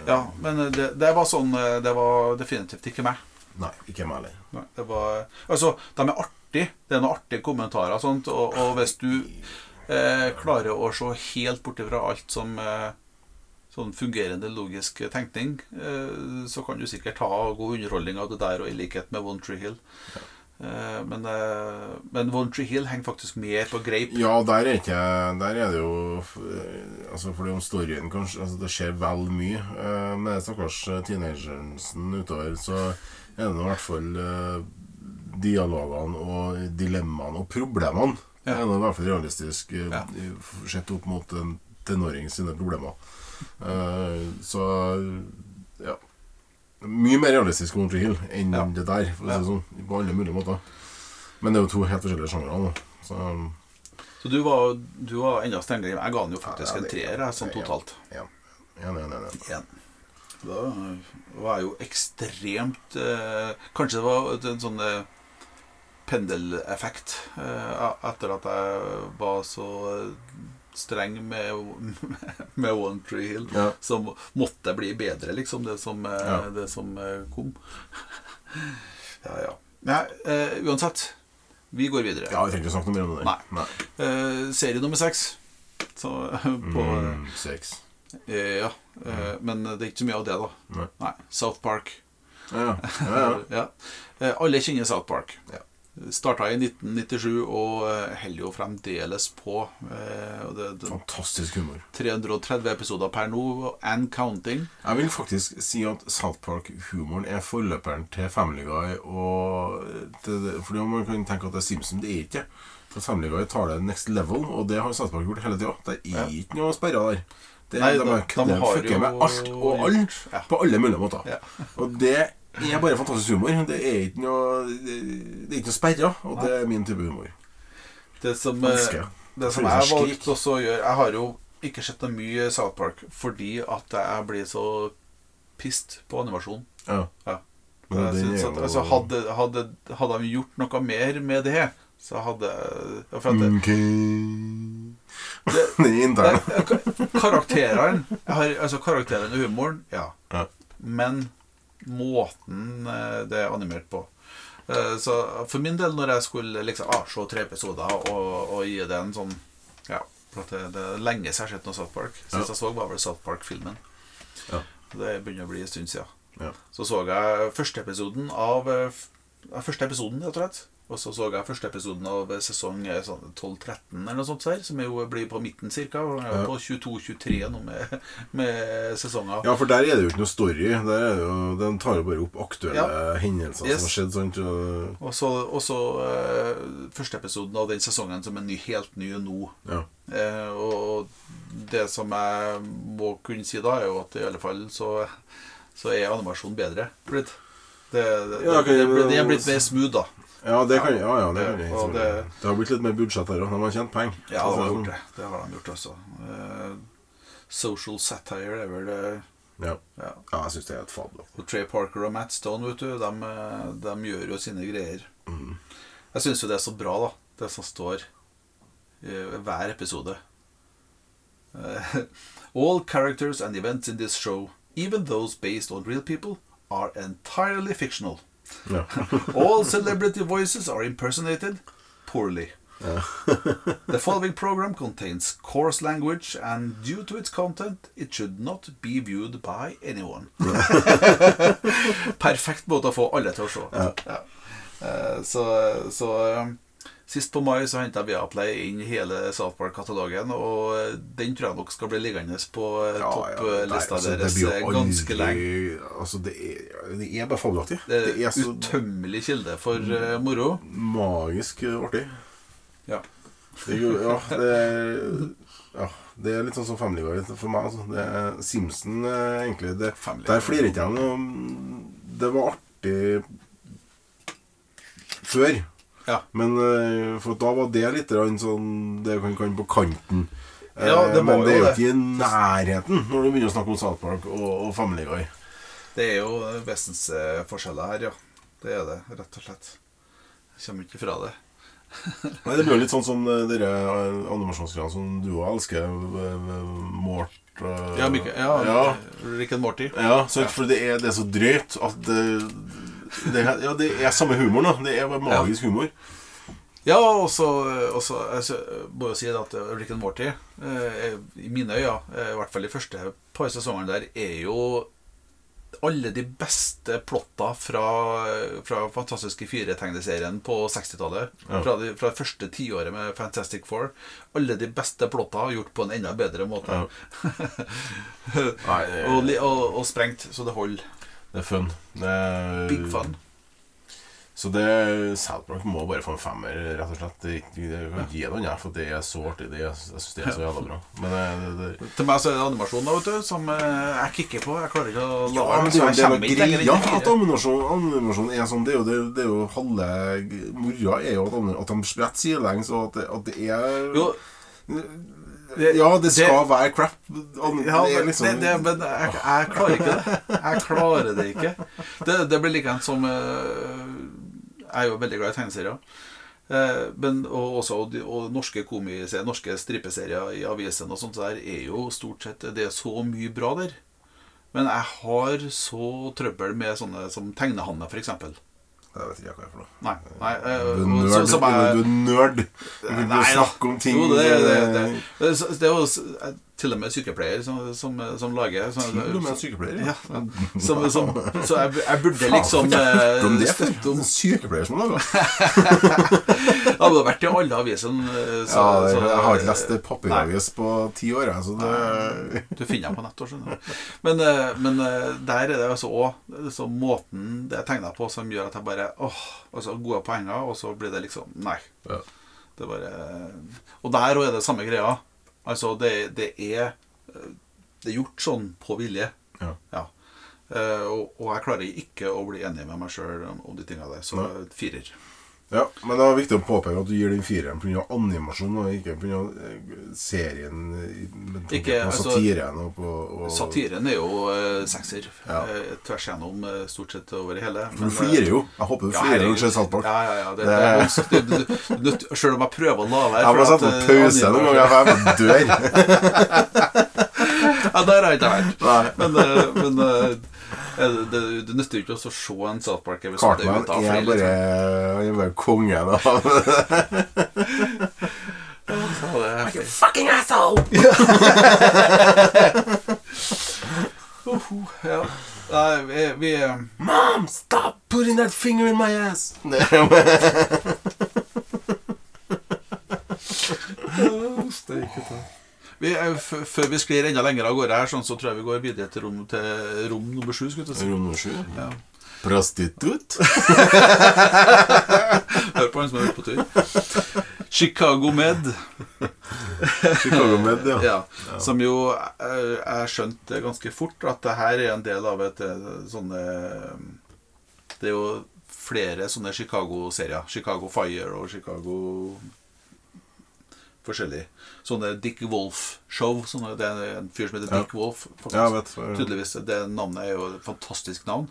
Ja, men det, det var sånn eh, Det var definitivt ikke meg. Nei, ikke meg heller. Det var Altså, de er artige. Det er noen artige kommentarer og sånt, og, og hvis du eh, klarer å se helt bort ifra alt som eh, sånn fungerende logisk tenkning, eh, så kan du sikkert ha god underholdning av det der, og i likhet med One Tree Hill. Eh, men, eh, men One Hill henger faktisk mer på greip. Ja, der er ikke Der er det jo Altså Fordi om storyen kanskje altså Det skjer vel mye. Eh, med stakkars teenagersen utover, så er det i hvert fall eh, dialogene og dilemmaene og problemene. Ja. Det er i hvert fall realistisk eh, Ja. sett opp mot en tenåring sine problemer. Eh, så. Mye mer realistisk One Tree Hill enn Ja. det der, for å si det sånn. På alle mulige måter. Men det er jo to helt forskjellige sjangere. Så Så du var, du var enda strengere. Jeg ga den jo faktisk Ja, en det- treer, jeg, sånn totalt. ja. Ja, ja, ja, ja. En. Da var jeg jo ekstremt eh, Kanskje det var en sånn eh, pendeleffekt eh, etter at jeg var så streng med, med One Tree Hill. Ja. som måtte bli bedre, liksom, det som, eh, Ja. det som eh, kom. ja, ja. Nei, uh, uansett. Vi går videre. Ja, vi trenger ikke snakke noe mer om det. Nei. Nei. Uh, serie nummer seks. Så, på, Mm, Seks. Uh, ja, eh, men det er ikke så mye av det, da. Nei. South Park. Ja, ja. ja, Alle kjenner South Park. Ja. Starta i 1997 og eh, holder jo fremdeles på. Eh, det, det, Fantastisk humor. 330 episoder per nå, and counting. Jeg vil faktisk si at South Park-humoren er forløperen til Family Guy. Det, fordi man kan tenke at det er Simpson. Det er ikke. For Family Guy tar det next level, og det har South Park gjort hele tida. Det er Ja. ikke noe sperra der. Det, Nei, de- de, de de fucker med alt og alt Ja. på alle mulige måter. Ja. Og det er bare fantastisk humor. Det er ikke noe Det det er ikke noe sperra, og det er min type humor. Det som, eh, jeg. det som jeg valgte også å gjøre Jeg har jo ikke sett noe mye South Park fordi at jeg blir så pissed på animasjon. Ja. Ja. Jeg synes at, jo altså, hadde, hadde, hadde de gjort noe mer med det, så hadde for at det, Ok Det-. Nei, ka- Karakterene Altså karakterene og humoren, ja. Ja. Men måten eh, det er animert på Eh, Så for min del, når jeg skulle liksom ah, se tre episoder og, og gi det en sånn Ja, for at det, det er lenge siden jeg har sett noe South Park. Sist Ja. jeg så, var vel South Park-filmen. Ja. Det begynner å bli en stund siden. Ja. Så så jeg første episoden av eh, Første episoden, rett og slett. Og så så jeg første episoden av sesong eh, sånn 12-13, eller noe sånt, som jo blir på midten ca. Ja. På 22-23 nå med, med sesonger. Ja, for der er det jo ikke noe story. Der er det jo, Den tar jo bare opp aktuelle Ja. hendelser Yes. som har skjedd. Og, Og så, og så uh, første episoden av den sesongen som er ny, helt ny nå. ja. Uh, og det som jeg må kunne si da, er jo at i alle fall så, så er animasjonen bedre blitt. Det, det, Ja, det, det, det er blitt mer smooth, da. ja, det kan, ja, ja, det kan jeg det, det- har blitt litt mer budsjett her òg. De har tjent penger. Ja, har det gjort sånn. det. Det har de gjort altså. Uh, social satire er vel det Ja. ja. ja, jeg syns det er et fabel. Og Trey Parker og Matt Stone, vet du, de, eh, de gjør jo sine greier. Jeg syns jo det er så bra, da, det som står i hver episode. Eh, All characters and events in this show, even those based on real people, are entirely fictional. Ja. All celebrity voices are impersonated poorly. the following program contains coarse language, and due to its content, it should not be viewed by anyone. Perfekt måte å få alle til å se. Ja. Eh, Så, så eh, Sist på mai så henta Viaplay inn hele South Park-katalogen, og eh, den tror jeg nok skal bli liggende på eh, Ja, topplista ja, altså, deres eh, ganske aldri- lenge. Altså, det er, det er bare fabelaktig. Det er, Det er så utømmelig kilde for uh, moro. magisk artig. Ja. Det ja, det ja, det er litt sånn som Family Guy for meg. Altså. Det er Simpson egentlig. Det, Family der ikke jeg Det var artig før. Ja. Men eh, for da var det litt sånn Det kan kan på kanten. Eh, Ja, det men det er jo ikke i nærheten når du begynner å snakke om South Park og, og Family Guy. Det er jo vesensforskjeller her, ja. Det er det, rett og slett. Jeg kommer ikke fra det. Nei, Det blir jo litt sånn som eh, dere eh, animasjonsgreiene som du òg elsker. eh, eh, Mort eh, Ja, Mikael, ja, ja. Rick and Morty. Ja, sant, for det er, det er så drøyt at det, det, er- Ja, det er samme humor, da. Det er bare magisk humor. Ja, og så så- altså, må jeg jo si at Rick and Morty, eh, i mine øyne, eh, i hvert fall de første par sesongene der, er jo alle de beste plotta fra, fra Fantastiske fire-tegneserien på 60-tallet. Ja. Fra, de, fra det første tiåret med Fantastic Four. Alle de beste plotta gjort på en enda bedre måte. Ja. Nei, det, og, og, og sprengt, så det holder. Det er fun. Det er, Big fun. Så det South må bare få en femmer, rett og slett. Det, det, kan gi den noe, for det er så artig. Det, jeg syns det er så jævla bra. Men det, det, det Til meg så er det animasjon da, vet du, som eh, jeg kicker på. Jeg klarer ikke å la Ja, men det er jo det, det, greia inn at animasjon, animasjon er sånn. Det er jo, det, det er jo halve moroa er jo at, at de spretter sidelengs, og at det, at det er Jo, Ja, det skal være crap. Ja, men, liksom det, det, men jeg, jeg klarer ikke det. Jeg klarer det ikke. Det, det blir likeens som eh, Jeg er jo veldig glad i tegneserier. Eh, men, og også og, og norske komiserier, norske strippeserier i avisene og sånt der er jo stort sett Det er så mye bra der. Men jeg har så trøbbel med sånne som Tegnehanne, f.eks. Jeg vet ikke hva jeg er for noe. Nei. nei uh, Du er nerd. så- så bare, Du er nerd. Du vil snakke om ting Jo, det, det, det, det, det, det, det det, det, eh, til og med sykepleier som, som, som lager sånn- Til og med sykepleier, Ja, som, som, så jeg, jeg burde Faen, liksom hørt om eh, det støtte om sykepleier som lager Det hadde vært i alle avisene. eh, Ja, jeg har ikke lest papiravis på ti år, jeg, så det Du finner dem på nett skjønner du. Men, eh, men eh, der er det altså òg så måten det er tegna på, som gjør at jeg bare åh, altså Gode poenger, og så blir det liksom Nei. Ja. Det bare Og der òg er det samme greia. Altså, det, det er Det er gjort sånn på vilje. Ja. Eh, og, og jeg klarer ikke å bli enig med meg sjøl om, om de tinga der. Så Nei. firer. Ja, men det var viktig å påpeke at du gir den fireren pga. animasjon, og ikke pga. serien med Ikke, på altså, satiren og og, Satiren er jo uh, sekser. Ja. eh, tvers igjennom eh, stort sett over hele. For men, du eh, flirer jo. Jeg håper du Ja, flirer når du ser Salt Park. Ja, ja, ja. Det, Det- det. Det- det- det- Selv om jeg prøver å la være Jeg må sette på eh, pause noen ganger, for jeg dør. Ja, der har jeg ikke vært. Men, eh, men eh, det, det, det nytter ikke å se en South Park-episode uten å er flire bare, jeg han er bare kongen av Like er. Fucking asshole! Uhu, ja. Nei, vi, vi eh, Mom, stop putting that finger in my ass! vi, eh, f- Før vi sklir enda lenger av gårde her, sånn, så tror jeg vi går videre til rom, til rom nummer sju. si. Rom nummer sju. Ja. Prostitutt. Hør på han som har ute på tur. Chicago Med. Chicago Med, ja. Ja, som jo eh, Jeg skjønte ganske fort at det her er en del av et eh, sånne Det er jo flere sånne Chicago-serier. Chicago Fire og Chicago Forskjellig. Sånne Dick Wolf-show. Det er en fyr som heter. Dick Wolf. Ja, vet. Tydeligvis. Det navnet er jo et fantastisk navn.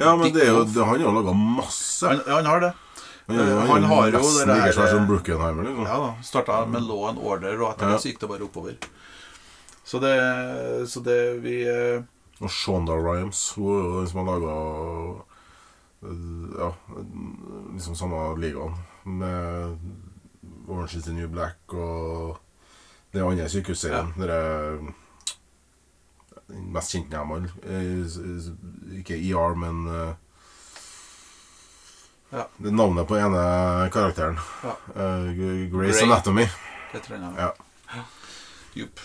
Ja, men Dick det er jo, det, han har laga masse. Han, han har det. Han, jo- han han, har jo det der- som Bruckenheimer. Liksom. Ja da. Starta med Law and Order, og etter det så gikk det bare oppover. Så det, så det vi eh, Og Shonda Rhimes, hun er jo den som har laga Ja, liksom samme ligaen. Med Orange is the New Black og den andre sykehusserien. Ja. Den mest kjente av alle. Eh, Ikke ER, men eh, Ja. Det er navnet på ene karakteren. Ja. Uh, Grace Grey. Anatomy. Det tror jeg. Ja. Jupp.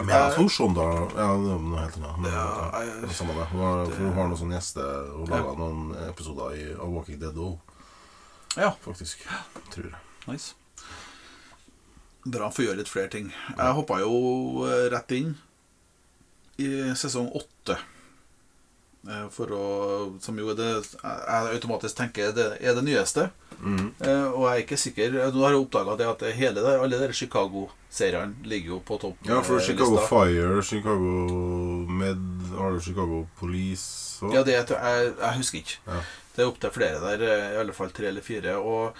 Men jeg tror da, Ja, det er noe helt annet. Men, Ja, ja, jeg- det samme det. Hun har, hun har noen sånne gjester Hun laga Ja. noen episoder i A Walking Dead òg, Ja, faktisk. Tror jeg. nice. Bra å gjøre litt flere ting. Jeg hoppa jo eh, rett inn i sesong åtte. Eh, For å Som jo er det jeg automatisk tenker det er det nyeste. Eh, Og jeg er ikke sikker Nå har jeg oppdaga at hele der, alle de Chicago-seriene ligger jo på topp. Ja, for Chicago lista. Fire, Chicago Med Har du Chicago Police og Ja, det er, jeg, jeg husker ikke. Ja. Det er opptil flere der, i alle fall tre eller fire. Og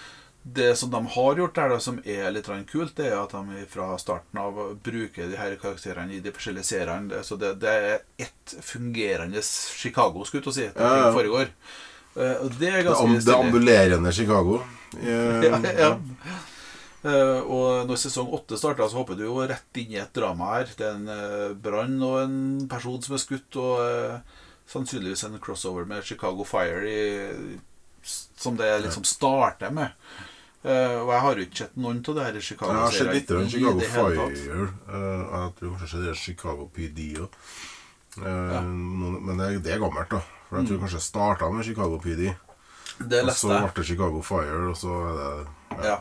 det som de har gjort der, som er litt kult, det er at de fra starten av bruker de her karakterene i de forskjellige seriene. Så det, det er ett fungerende Chicago, skulle jeg si, det Ja, ja. foregår. Eh, det er ganske det ambulerende Chicago. Eh, Ja, ja. Eh, og når sesong åtte starta, så hopper du jo rett inn i et drama her. Det er en uh, brann og en person som er skutt, og eh, sannsynligvis en crossover med Chicago Fire, i, som det liksom starter med. Eh, og jeg har jo ikke sett noen av det her Chicago Jeg har sett litt av Chicago Fire. eh, jeg tror kanskje det er Chicago PD òg. Ja. Men det, det er gammelt, da. For Mm. jeg tror kanskje jeg starta med Chicago PD. Det Og så ble det Chicago Fire, og så er det Ja.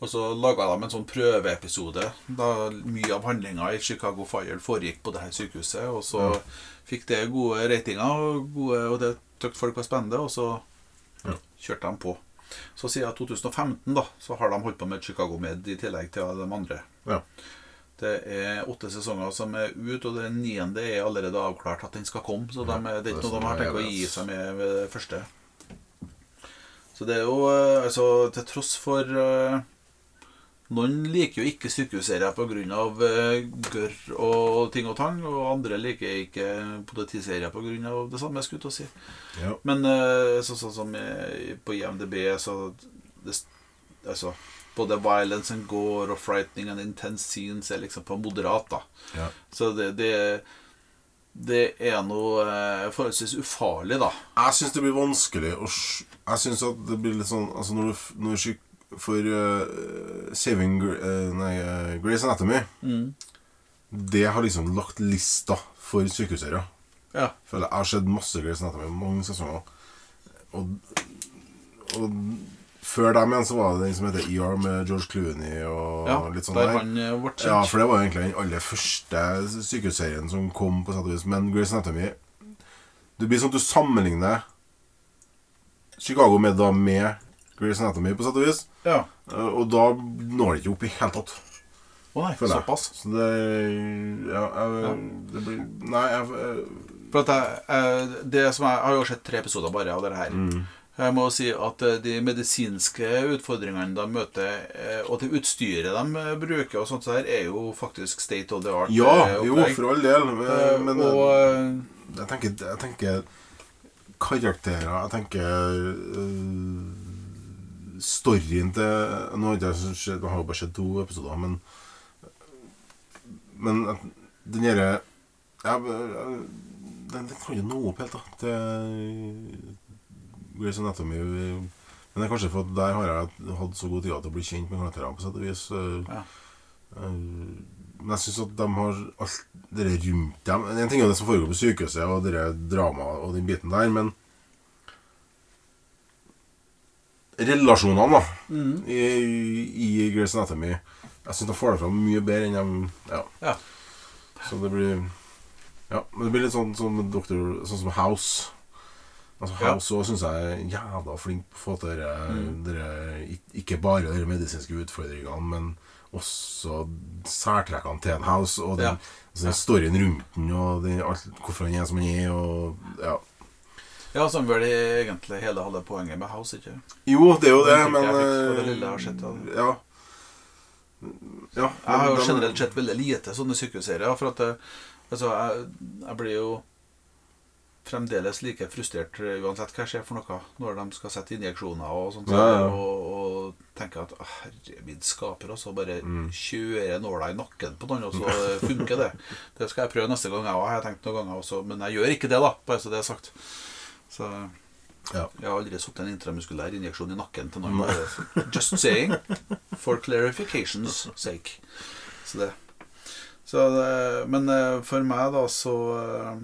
Og så laga de en sånn prøveepisode. Da mye av handlinga i Chicago Fire foregikk på det her sykehuset. Og så Ja. fikk det gode ratinger, og, gode, og det tøkte folk var spennende. Og så Ja. kjørte de på. Så siden 2015 da, så har de holdt på med Chicago Med i tillegg til de andre. Ja. Det er åtte sesonger som er ut, og den niende er allerede avklart at den skal komme. Så de, det er ikke noe de har tenkt å gi seg med ved det første. Så det er jo eh, altså Til tross for eh, Noen liker jo ikke sykehusserier pga. Uh, gørr og ting og tang, og andre liker ikke politiserier pga. det samme, skulle jeg til å si. Ja. Men eh, så, sånn som eh, på IMDb så det, Altså både violence and gore og frightening and intense scenes er liksom på moderat, da. Ja. Så det, det det er noe eh, forholdsvis ufarlig, da. Jeg syns det blir vanskelig å Jeg syns at det blir litt sånn Altså når du, når du For uh, Saving eh, Nei, uh, Grace Anatomy Det har liksom lagt lista for sykehusserier. Ja. Føler jeg. har sett masse Grace Anatomy, mange sesonger. Og, og før dem igjen så var det den som heter ER med George Clooney og ja litt sånn der han eh, ble kjent. Ja, for det var egentlig den aller første sykehusserien som kom på sett og vis. Men Grace Anatomy Det blir sånn at du sammenligner Chicago med da med Grace Anatomy på sett og vis. Ja. Eh, Og da når det ikke opp i hele tatt. Å nei, føler jeg. såpass. Så det Ja, jeg, det blir Nei, jeg, jeg For at jeg, eh, det som jeg, jeg har jo sett tre episoder bare av det her. Mm. Jeg må si at eh, de medisinske utfordringene de møter, eh, og det utstyret de eh, bruker, og sånt så her, er jo faktisk state of the art. Ja, opplegg. jo, for all del. Men, Eh, men og eh, jeg, tenker, jeg tenker karakterer Jeg tenker øh, storyen til Nå har jeg har bare sett to episoder, men Men at den derre ja, den, den kan jo nå opp helt, da. Til Grace Anatomy. Men det er kanskje for at der har jeg hatt så god tid til å bli kjent med karakterene, på sett og vis. øh, Ja. øh, men jeg syns at de har alt det rundt dem En ting er det som foregår på sykehuset, og det dramaet og den biten der, men Relasjonene, da, mm. i, i Grace Anatomy Jeg syns de får det fram mye bedre enn de Ja. Ja. Så det blir Ja, men det blir litt sånn som doktor Sånn som House. Altså House House også syns jeg er jævla flink på å få til dere, Mm. dere Ikke bare de medisinske utfordringene, men også særtrekkene til en House. Og den, Ja. altså, den storyen rundt den, og den, alt, hvorfor han er som han er, og Ja. Ja, som vel egentlig hele halve poenget med House, ikke Jo, det er jo det, Det men jeg det eh, lille jeg har sett, ja. Ja. ja Jeg har jo generelt sett veldig lite sånne sykehusserier. For at det, altså, jeg, jeg blir jo fremdeles like frustrert eh, uansett hva skjer for noe, når de skal sette injeksjoner og sånt. Ja, ja. Og, og tenker at herre min skaper, og så bare Mm. kjører nåla i nakken på noen, og så eh, funker det. Det skal jeg prøve neste gang, jeg òg, har jeg tenkt noen ganger også. Men jeg gjør ikke det, da, bare så det er sagt. Så Ja. jeg har aldri satt en intramuskulær injeksjon i nakken til noen. Bare- Just saying. For clarifications sake. Så det. Så det men eh, for meg, da, så eh,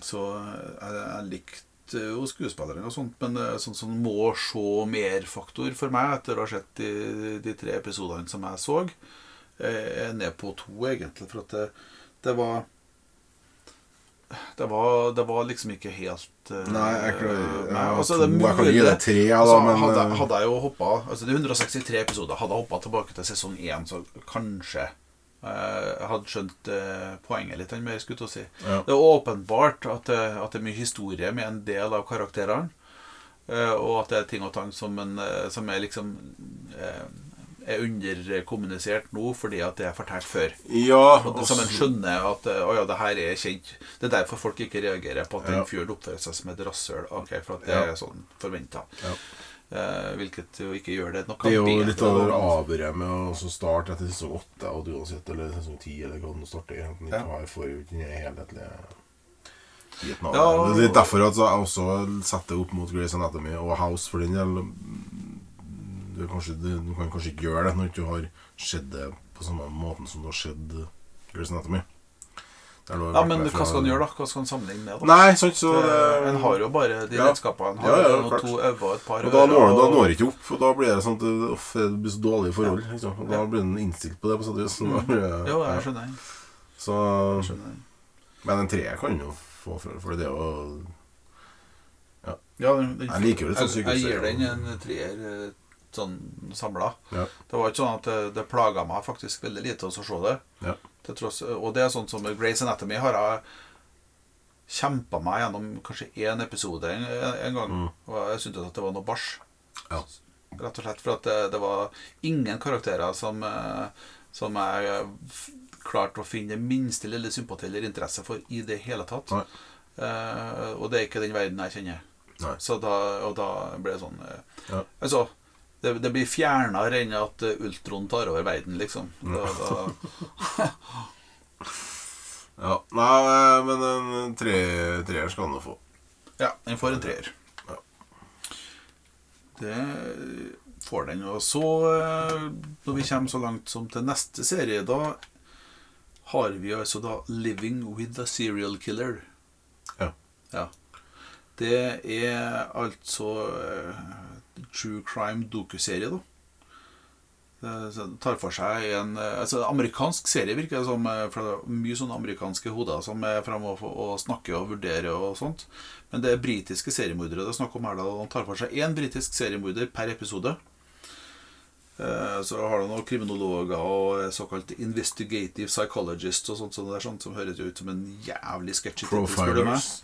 Så eh, jeg, jeg likte jo skuespillerne og sånt, men sånn som må se mer-faktor for meg, etter å ha sett de, de tre episodene som jeg så, er ned på to, egentlig. For at det, det var det var, det var liksom ikke helt uh, Nei, jeg, klarer, jeg, Altså, to, det er jeg kan gi deg tre, Altså, men hadde, eh, hadde jeg jo hoppa Altså det er 163 episoder. Hadde jeg hoppa tilbake til sesong 1, så kanskje uh, jeg hadde skjønt uh, poenget litt mer, skulle jeg si. ja. Det er åpenbart at at det er mye historie med en del av karakterene. og at det er ting og tang som, en, som er liksom er underkommunisert nå fordi at det er fortalt før. ja Og det, og som skjønner at eh, å ja, det her er kjent. Det er derfor folk ikke reagerer på at Ja. den fyren oppfører seg som et rasshøl. Okay, for at det er sånn forventa. Ja. Eh, hvilket jo ikke gjør det noe Det er jo litt av det avbøret med å starte etter sesong åtte, og uansett, eller sesong ti, eller hva den starter. At den ikke har får den helhetlige av Ja, det. og- Det er derfor at jeg også setter opp mot Grace Anatomy og House, for den del. Du, kanskje, du, du kan kanskje ikke gjøre det når du ikke har sett det på samme måten som du har sett Grace Anatomy. Ja, men hva skal han gjøre, da? Hva skal han sammenligne med? da? Nei, sant, så Eh, det- En har jo bare de Ja. redskapene. Han har Ja, ja, ja to øyne et par Og da når, han og- ikke opp, og da blir det sånn at det, blir så dårlige forhold. Liksom. Og da blir en innstilt på det, på sett og vis. Det- Jo, jeg skjønner. Så, Jeg skjønner. men en treer kan jo få for, for det er jo Ja, den, den, Jeg liker jo litt sånn jeg, jeg gir den en treer eh, sånn samla. Ja. Det var ikke sånn at det, det plaga meg faktisk veldig lite å se det. Ja. Tross, og det er sånn som Grace Anatomy har jeg kjempa meg gjennom kanskje én episode en, en gang. Mm. Og jeg syntes at det var noe bæsj. Ja. Rett og slett for at det, det var ingen karakterer som, eh, som jeg klarte å finne det minste lille sympati eller interesse for i det hele tatt. Eh, og det er ikke den verden jeg kjenner. Nei. Så da, og da ble det sånn uh, Ja. Altså, det, det blir fjernere enn at eh, Ultron tar over verden, liksom. Da, da, Ja. Nei, men en tre, treer skal han jo få. ja, den får en treer. Ja. Det får den. Og så, eh, når vi kommer så langt som til neste serie, da har vi altså da 'Living with a Serial Killer'. Ja. Ja. Det er altså eh, true crime dokuserie, da. Det tar for seg en altså Amerikansk serie, virker det som. eh, For det er mye sånne amerikanske hoder som er fremme og, snakker og vurderer og sånt. Men det er britiske seriemordere det er snakk om her. da De tar for seg én britisk seriemorder per episode. Eh, Så har du noen kriminologer og såkalt investigative psychologists og sånt, sånt der, sånt som høres ut som en jævlig meg. Profilers.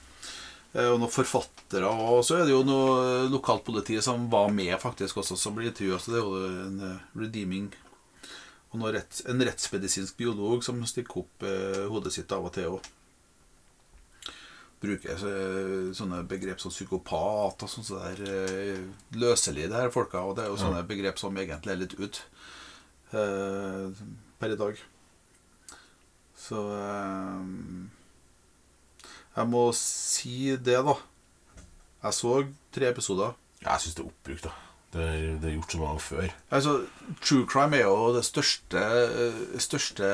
Eh, Og noen forfattere. Og så er det jo noe lokalt politi som var med faktisk også, som blir intervjua. Så det er jo en eh, redeeming Og noe retts, en rettsmedisinsk biolog som stikker opp eh, hodet sitt av og til og bruker så, sånne begrep som psykopat og sånn så der eh, løselig, det her folka. Og det er jo sånne begrep som egentlig er litt ut eh, per i dag. Så eh, jeg må si det, da. Jeg så tre episoder. Jeg syns det er oppbrukt, da. Det er, det er gjort så mange før. Altså, True crime er jo det største, største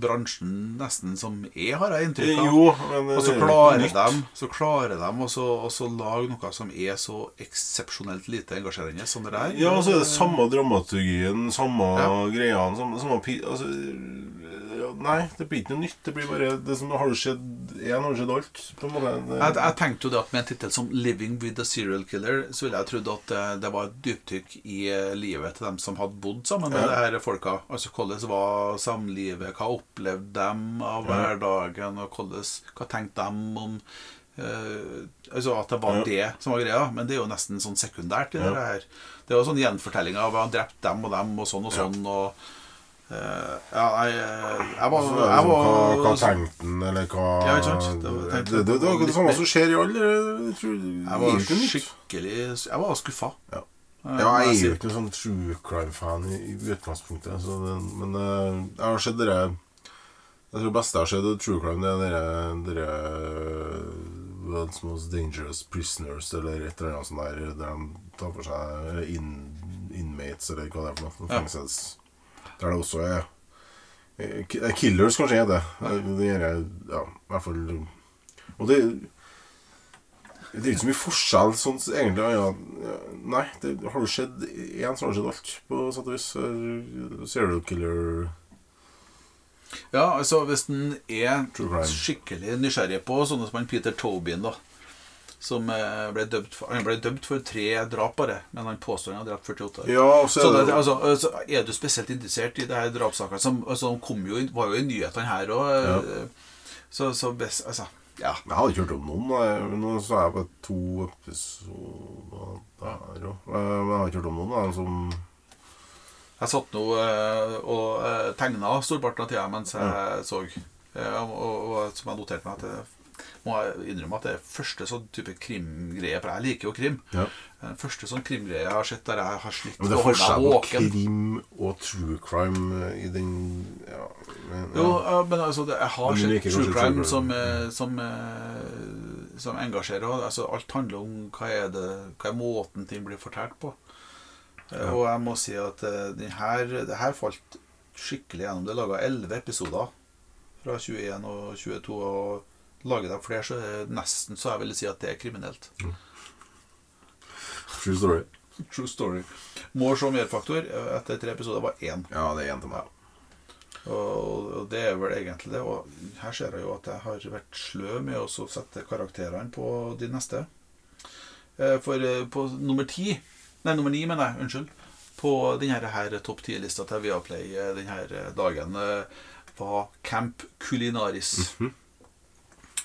bransjen nesten som er, har jeg inntrykk av. Jo, men Og så er klarer nytt. de så klarer de å lage noe som er så eksepsjonelt lite engasjerende som det der. Ja, og så er det samme dramaturgien, samme Ja. greiene samme, samme altså, ja, Nei, det blir ikke noe nytt. Det blir bare det som har skjedd én, har skjedd alt. Jeg, jeg tenkte jo det at med en tittel som 'Living with a Serial Killer', så ville jeg trodd at det, det var et dypdykk i eh, livet til dem som hadde bodd sammen med Ja. de her folka. Altså hvordan var samlivet, hva opplevde dem av hverdagen, og hvordan, hva tenkte dem om Uh, Altså at det var Ja. det som var greia, men det er jo nesten sånn sekundært i Ja. det her. Det er jo sånn gjenfortellinger av har drept dem og dem og sånn og Ja. sånn. og eh, ja, jeg, jeg var, så det jeg sånn, var hva, hva tenkte han, eller hva Ja, ikke sant? Det var- Det, det, det, det, samme som skjer i alle Jeg var skikkelig Jeg var skuffa. Ja. Eh, Ja, jeg er jo ikke noen sånn true crime-fan i, i utgangspunktet. Så det, men uh, jeg har sett dere Jeg tror det beste jeg har sett av true crime, det er dere, dere World's Most Dangerous Prisoners, eller et eller annet sånt der, der de tar for seg in, inmates, eller hva det er for noe. Ja. Der det også er eh, eh, Killers, kanskje, er det. Det er, ja, i hvert fall Og det det er ikke så mye forskjell sånn egentlig. Ja, nei, det har jo skjedd én, så har det skjedd alt, på sett og vis. Eh, Serial killer Ja, altså Hvis en er skikkelig nysgjerrig på sånne som han Peter Tobin, da som eh, ble dømt for, Han ble dømt for tre drap, bare, men han påstår han har drept 48. Ja, så Så er det, altså, altså, Er du spesielt interessert i det her drapssakene, som altså, kom jo, var jo i nyhetene her òg Så, så best, altså, ja. Jeg hadde ikke hørt om noen. Nå så jeg på to episoder der òg. Men jeg har ikke hørt om noen da, som Jeg satt nå eh, og tegna storparten av tida mens jeg så. Eh, og, og, som jeg noterte meg det må jeg innrømme at det er første sånn type krimgreie, for jeg liker jo krim. Ja. Første sånn krimgreie jeg har sett der jeg har slitt med det å er holde meg på våken. krim og true crime i den Ja, men, Jo, ja. ja, men altså, det, jeg har sett true crime, true crime. som, eh, som, eh, som engasjerer. Altså, alt handler om hva er, det, hva er måten ting blir fortalt på. Eh, Ja. Og jeg må si at eh, den her, det her falt skikkelig gjennom. Det er laga elleve episoder fra 21 og 22, og lager de flere, så nesten så jeg vil si at det er kriminelt. True story. True story. More og mer-faktor etter tre episoder var én. Ja, det er én til meg. Og det er vel egentlig det. Og her ser jeg jo at jeg har vært sløv med å sette karakterene på de neste. Eh, For eh, på nummer ti Nei, nummer ni, mener jeg. Unnskyld. På denne her topp ti-lista til Viaplay eh, denne dagen eh, var Camp Culinaris.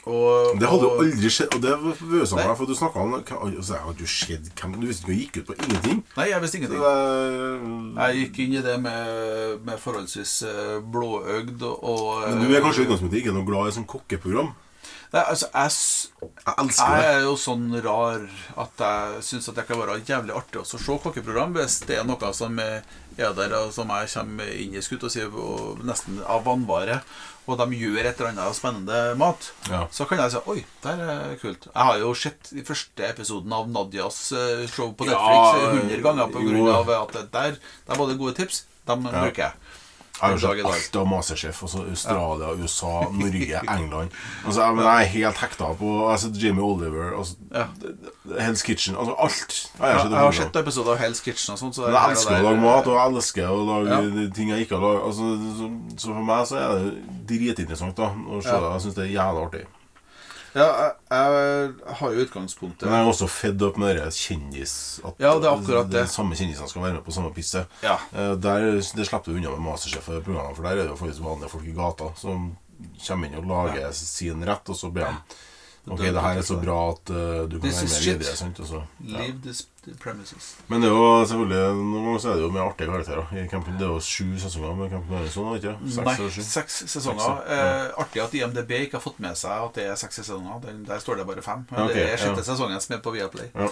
Og, Det hadde jo aldri skjedd, og det vøsa meg, for du snakka om altså, Hadde jo skjedd, Du visste ikke hva gikk ut på ingenting. Nei, jeg visste ingenting. det, Jeg gikk inn i det med, med forholdsvis eh, blåøgd og men du er kanskje i utgangspunktet ikke noe glad i sånn kokkeprogram? Nei, altså, jeg, Jeg elsker jeg er jo sånn rar at jeg syns at det kan være jævlig artig å se kokkeprogram hvis det er noe som er der, og som jeg kommer inn i skutt og sier og nesten av vannvare, og de gjør et eller annet spennende mat, Ja. så kan jeg si oi, det er kult. Jeg har jo sett de første episoden av Nadias eh, show på Netflix eh, 100 ganger av at det der, der var det gode tips. Dem bruker jeg. Jeg har jo alt av Masterchef. Altså Australia, USA, Norge, England. Altså, jeg, men jeg er helt hekta på altså Jimmy Jamie Oliver, altså, Ja. Hell's Kitchen Altså alt. Jeg, Jeg, jeg har sett episoder av Hell's Kitchen og sånt. Så jeg og elsker å lage mat, og eh, jeg elsker å lage Ja. ting jeg ikke har lagd. Altså, så, så for meg så er det dritinteressant da å se Ja. det. Jeg syns det er jævlig artig. Ja, jeg, jeg har jo utgangspunktet Men jeg er også fedd opp med det kjendis At Ja, det er akkurat det. de samme kjendisene skal være med på samme pisset. Ja. Eh, Der, det slipper du unna med Masterchef-programmet, for der er det jo faktisk vanlige folk i gata som kommer inn og lager sin rett, og så blir de Ok, det her er så bra at uh, du kan This være med shit. videre. Sant? Og så, ja. Leave this premises. Men det er jo selvfølgelig noen ganger så er det jo med artige karakterer. I Camp, det er jo sju sesonger med Camp Norrisson, det ikke? Seks Nei, eller sju? seks sesonger. Seks, ja. Eh, artig at IMDb ikke har fått med seg at det er seks sesonger. Der, der står det bare fem. Men Ja, ok, det er sjette ja. sesongen som er på Viaplay. Ja.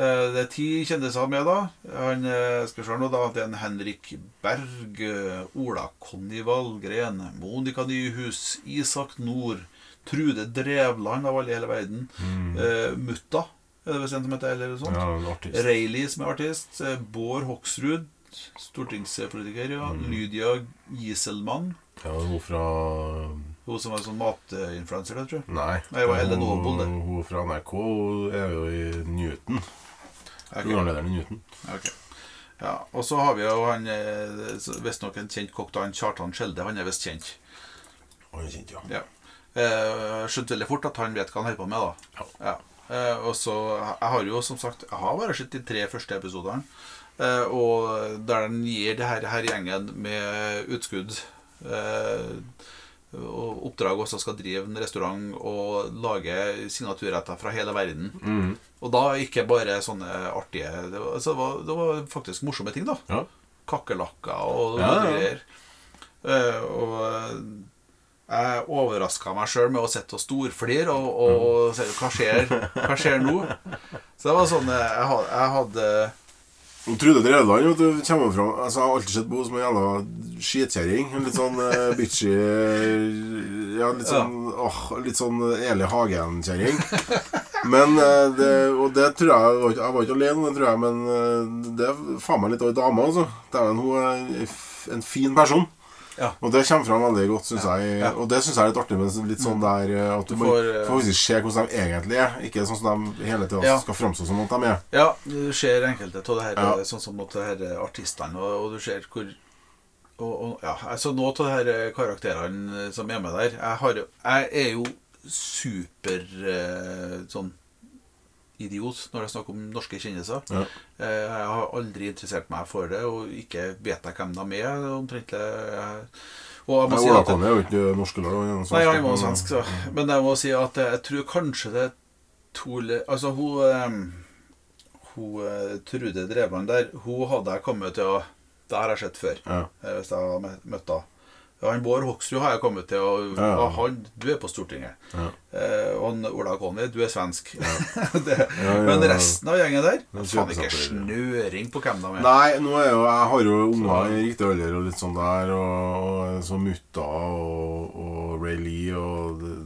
Eh, det er ti kjendiser med, da. Han, eh, skal vi se nå da, Det er en Henrik Berg, Ola Conny Valgren, Monica Nyhus, Isak Nord, Trude Drevland av alle i hele verden, eh, Mutta, er det vel en som heter, eller noe sånt. Ja. Rayleigh som er artist. eh, Bård Hoksrud, stortingspolitiker. ja Mm. Lydia Giselmann, Ja, hun fra hun som er sånn matinfluenser, tror jeg. Nei. Nei, var Ellen Noble, det. hun fra NRK hun er jo i Newton. Ok. okay. i Newton. Ok. Ja, Og så har vi jo han eh, visstnok en kjent kokk, da, han Kjartan Skjelde. Han er visst kjent. Han er kjent, ja. Ja. Eh, skjønte veldig fort at han vet hva han holder på med, da. Ja. Eh, og så Jeg har jo som sagt Jeg har bare sett de tre første episodene. Eh, og der den gir det her, her gjengen med utskudd eh, og oppdrag også skal drive en restaurant og lage signaturretter fra hele verden. Mm. Og da ikke bare sånne artige Det var, altså, det var, det var faktisk morsomme ting, da. ja. Kakerlakker og Ja, ja. greier. Eh, og jeg overraska meg sjøl med å sitte og storflire og, og si hva skjer, hva skjer nå? Så det var sånn eh, Jeg, hadde, jeg hadde Og Trude Drevland vet du, kommer fra altså, Jeg har alltid sett på henne som en jævla skitkjerring. Litt sånn uh, bitchy eh, Ja, litt sånn åh, Litt sånn Eli Hagen-kjerring. Men uh, det, Og det tror jeg Jeg var jeg var ikke alene om det, tror jeg, men uh, det er faen meg litt av ei dame, altså. Dæven, hun er en fin person. Ja. Og det kommer fram veldig godt, syns jeg. Og det syns jeg er litt artig, men litt sånn der eh, at du, Du får, eh, får faktisk se hvordan de egentlig er. Ikke sånn som de hele tida Ja. skal framstå som at de er. Ja, du ser enkelte av det her, Ja. sånn som at det her artistene, og, og du ser hvor og, og, ja, altså Noen av de her karakterene som er med der Jeg, har, jeg er jo super eh, sånn idiot når det er snakk om norske kjendiser. Ja. Eh, Jeg har aldri interessert meg for det, og ikke vet jeg hvem de er. omtrent Og jeg må Nei, si at Conny er jo ikke norsk eller han er Nei, han var svensk, så. Men jeg må si at jeg tror kanskje det er Tole Altså, hun eh, Hun eh, Trude Drevland der, hun hadde jeg kommet til å Det har jeg sett før, Ja. eh, hvis jeg møtt- møtt henne. Han Bård Hoksrud har jeg kommet til og, Ja, og Han, du er på Stortinget. Ja. Eh, og Ola Conny, du er svensk. det, Men resten av gjengen der er Faen ikke snøring på hvem de er. Nei, nå er jo, jeg har jo unger i riktig alder og litt sånn der, og, og så mutta og, og Ray Lee og det,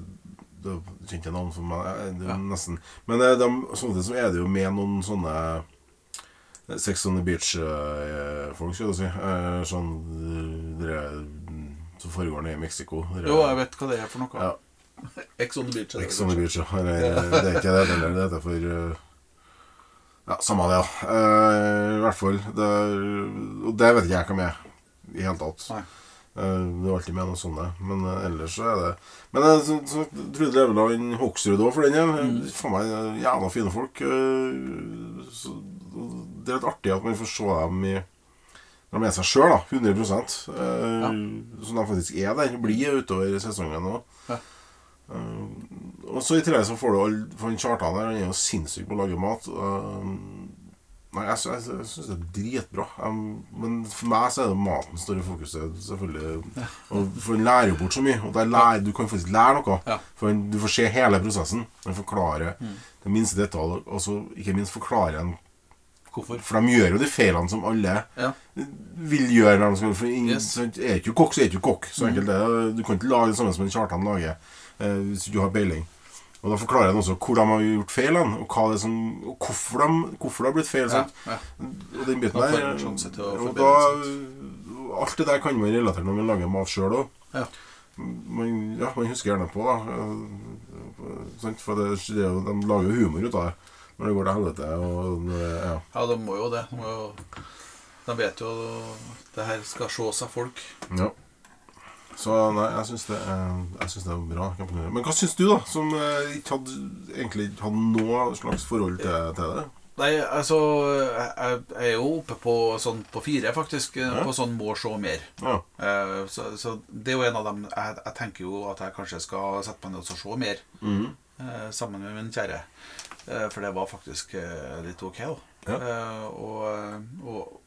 det kjente navn for meg. eh, Det, nesten. Men eh, de, samtidig så er det jo med noen sånne eh, Sex on the Beach-folk, skal du si. Eh, Sånn eh, dere, som foregår nede i Mexico. Det er- Jo, jeg vet hva det er for noe. Ja. Ex on the beach. Ex on the beach, ja. Eller, det er ikke det heller. Det heter for uh, Ja, samme det, ja. Uh, I hvert fall. Det, og det vet ikke jeg hva med i hele tatt. Nei. Eh, det er alltid med noe sånt. Men eh, ellers så er det Men så, så, Trude Leveland Hoksrud òg, for den del. Mm. Faen meg eh, jævla fine folk. eh, så, det er litt artig at man får se dem i de er seg sjøl, da. 100 eh, Som de faktisk er der. Blir utover sesongen òg. Ja. og så i tillegg så får du all For Kjartan der, han er jo sinnssyk på å lage mat. Uh, nei, jeg, jeg, jeg syns det er dritbra. Um, men for meg så er det maten står i fokuset, selvfølgelig. Og For han lærer jo bort så mye. Og lærer, du kan faktisk lære noe. Ja. For du får se hele prosessen. Han forklarer det minste detalj. Og så ikke minst forklarer han Hvorfor? For de gjør jo de feilene som alle Ja. vil gjøre. Når de skal, for ingen, Yes. Er ikke du kokk, så er ikke du kokk. Så enkelt det. Du kan ikke lage det samme som en Kjartan lager eh, hvis du har peiling. Og Da forklarer han også hvor de har gjort feilene, og, hva det er som, og hvorfor, de, hvorfor det har blitt feil. Ja, ja. Og den biten der og da, Alt det der kan man relatere når man lager mat sjøl òg. Ja. Man, husker gjerne på, da. eh. For det, det de lager jo humor ut av det når det går til helvete. Og, ja. Ja, de må jo det. De, må jo, de vet jo det her skal se av folk. Ja. Så nei, jeg syns det, det er bra. Men hva syns du, da? Som eh, ikke hadde, egentlig ikke hadde noe slags forhold til, til det? Nei, altså Jeg, jeg er jo oppe på sånn på fire, faktisk. Ja. På sånn må se mer. Ja. Eh, Så, så det er jo en av dem jeg, jeg tenker jo at jeg kanskje skal sette meg ned og se mer. Mhm. eh, sammen med min kjære. Eh, for det var faktisk eh, litt ok. Ja. Eh, og, og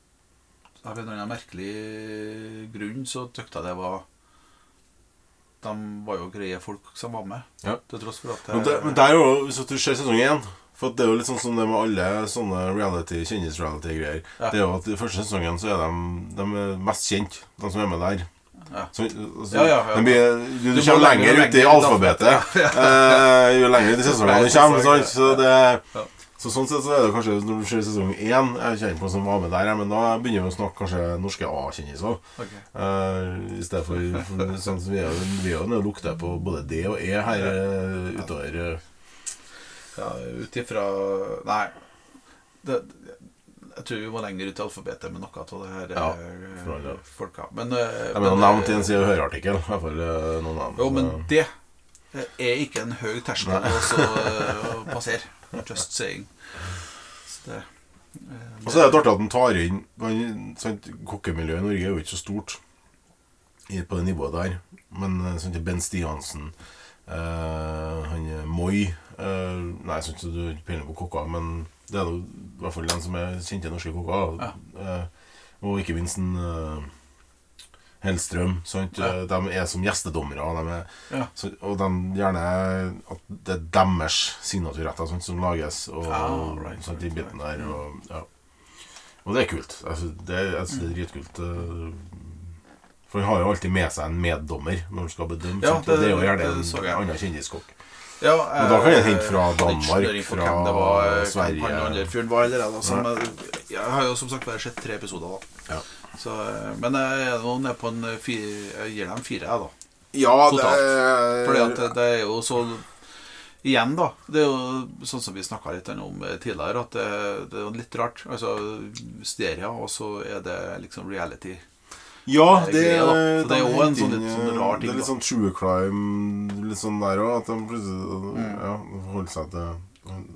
av en eller annen merkelig grunn så tykte jeg det var De var jo greie folk som var med. Ja. Til tross for at Men, det, men der er jo, hvis du ser sesong én For det er jo litt sånn som det med alle sånne reality, kjendis-reality-greier. Ja. Det er jo at I første sesongen så er de, de er mest kjent, de som er med der. Så, de blir, du, Du kommer lenger lenger og i lenger ut i alfabetet eh, jo lenger ut i sesongene du kommer. Så, det, så sånn sett så er det kanskje når du ser sesong én Jeg kjenner på som var med der, men da begynner vi å snakke kanskje norske A-kjendiser. Okay. Uh, I stedet for, sånn som vi er, vi er jo nødt å lukte på både D og E her eh, utover. Ja, ut ifra Nei. Det, jeg tror vi må lenger ut i alfabetet med noe av det her Ja, eh, for del. folka. Men, eh, Jeg mener men, nevnt i en side eh, navn. Jo, men Eh, det er ikke en høy terskel å så, eh, passere. Just saying. Så det, eh, Og så er det artig at han tar inn sant, Kokkemiljøet i Norge er jo ikke så stort på det nivået der. Men sånn Ben Stiansen, eh, han Moi eh, Nei, jeg syns ikke du ikke peiling på kokker, men det er det, i hvert fall den som er kjente norske kokker. Eh, og ikke minst en eh, Hellstrøm. Sant? Ja. Eh, De er som gjestedommere. De er, Ja. så, og de gjerne at det er deres signaturretter som lages. Og, Ah, right, sant, de right, right. der. Og, ja. og det er kult. Synes det, er- synes det er dritkult. For han har jo alltid med seg en meddommer når han skal bedømme. Ja, det, det er jo gjerne en annen kjendiskokk. Ja, Men da kan jeg hente fra Danmark, fra var, eh, Sverige. Han var allerede. altså, eh, jeg har jo som sagt bare sett tre episoder. da Ja. så, eh, Men jeg er nå nede på en eh, fire Jeg gir dem fire, jeg, da. Ja, Totalt. Det, Fordi at det, er jo så Igjen, da. Det er jo sånn som vi snakka litt om eh, tidligere, at det, det er litt rart. Altså Steria, og så er det liksom reality. Ja, Det greia. Så det er jo en sånn litt sånn rar ting, Det er litt sånn true crime Litt sånn der òg. At de plutselig Mm. ja, holder seg til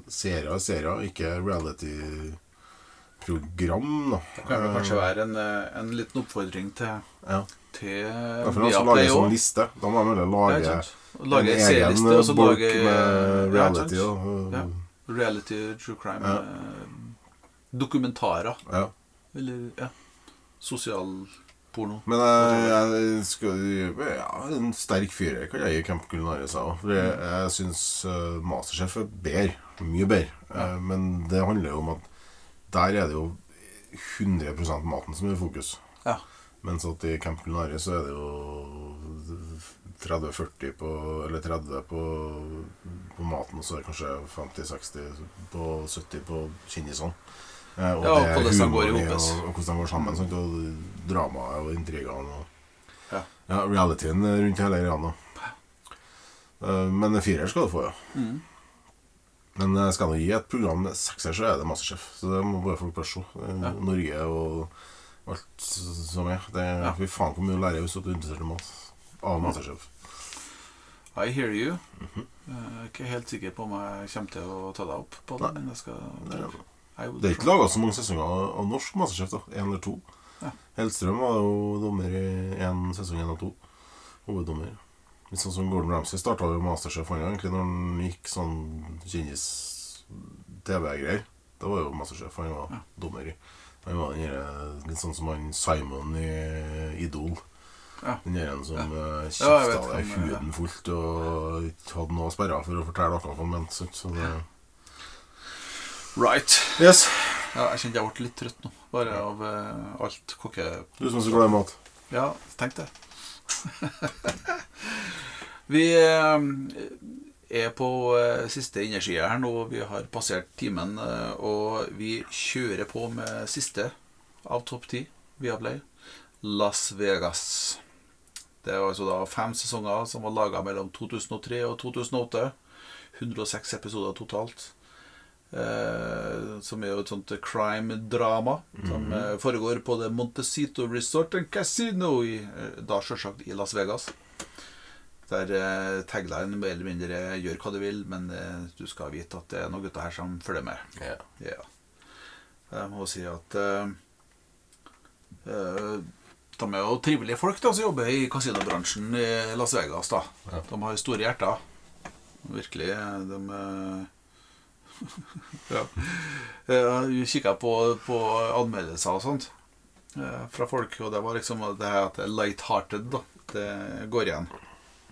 serier og serier, ikke reality-program. da Det kan vel kanskje være en, eh, en liten oppfordring til, Ja. til Derfor han vi Viaplay lage sånn liste. Da må de lage, Ja, lage en egen bolk lage med reality. og, Ja. Reality, true crime Ja. eh, Dokumentarer. ja. Eller ja, sosialporno. Men jeg, jeg skal Ja, en sterk fyr, kan jeg gi Camp Culinaris òg. Jeg, jeg syns uh, Masterchef er bedre. Mye bedre. Eh, men det handler jo om at der er det jo 100% maten som er i fokus. Ja. Mens at i Camp Culinaris så er det jo 30-40 på Eller 30 på, på maten, og så er det kanskje 50-60 på 70 på kjendisene. Eh, og Ja, og det hvordan de går i hopes. og, og hvordan de går sammen. Sånt, Og dramaet og intrigene. Og, Ja. Ja, realityen rundt hele greia. Eh, Men en firer skal du få, ja. Mm. Men jeg skal du gi et program med sekser, så er det Masterchef. Så det må bare folk bare se. Eh, Ja. Norge og alt som er. Det Ja. Fy faen hvor mye å lære hvis du er interessert i mat. Av Masterchef. I hear you. Mhm. Jeg er ikke helt sikker på om jeg kommer til å ta deg opp på det. Men jeg skal Det er, det ikke laga så mange sesonger av norsk Masterchef. da Én eller to. Ja. Hellstrøm var jo dommer i én sesong, én og to. Hoveddommer. Litt sånn som Gordon Ramsay starta jo Masterchef han egentlig når han gikk sånn kjendis-TV-greier. Da var jo Masterchef han var Ja. dommer i. Han var den litt sånn som han Simon i Idol. Ja. Den ene som Ja. kjefta Ja, kjefta vet deg huden fullt og ikke hadde noe sperra for å fortelle noe han mente. Så det Right. Yes. Ja, jeg kjente jeg ble litt trøtt nå. Bare av uh, alt kokke... Du som er så glad i mat. Ja, tenk det. vi eh, er på eh, siste innerside her nå. Vi har passert timen, og vi kjører på med siste av topp ti via Play. Las Vegas. Det er altså da fem sesonger som var laga mellom 2003 og 2008. 106 episoder totalt. Eh, som er jo et sånt crime-drama som eh, foregår på det Montecito Resort and Casino i, eh, da selvsagt i Las Vegas. Der eh, tagline mer eller mindre 'gjør hva du vil', men eh, du skal vite at det er noen gutter her som følger med. Ja. Ja. Jeg må si at eh, eh, De er jo trivelige folk da som jobber i kasinobransjen i Las Vegas. da Ja. De har store hjerter. Virkelig. De Ja. Jeg kikka på, på anmeldelser og sånt eh, fra folk, og det var liksom det her at det light-hearted. da Det går igjen.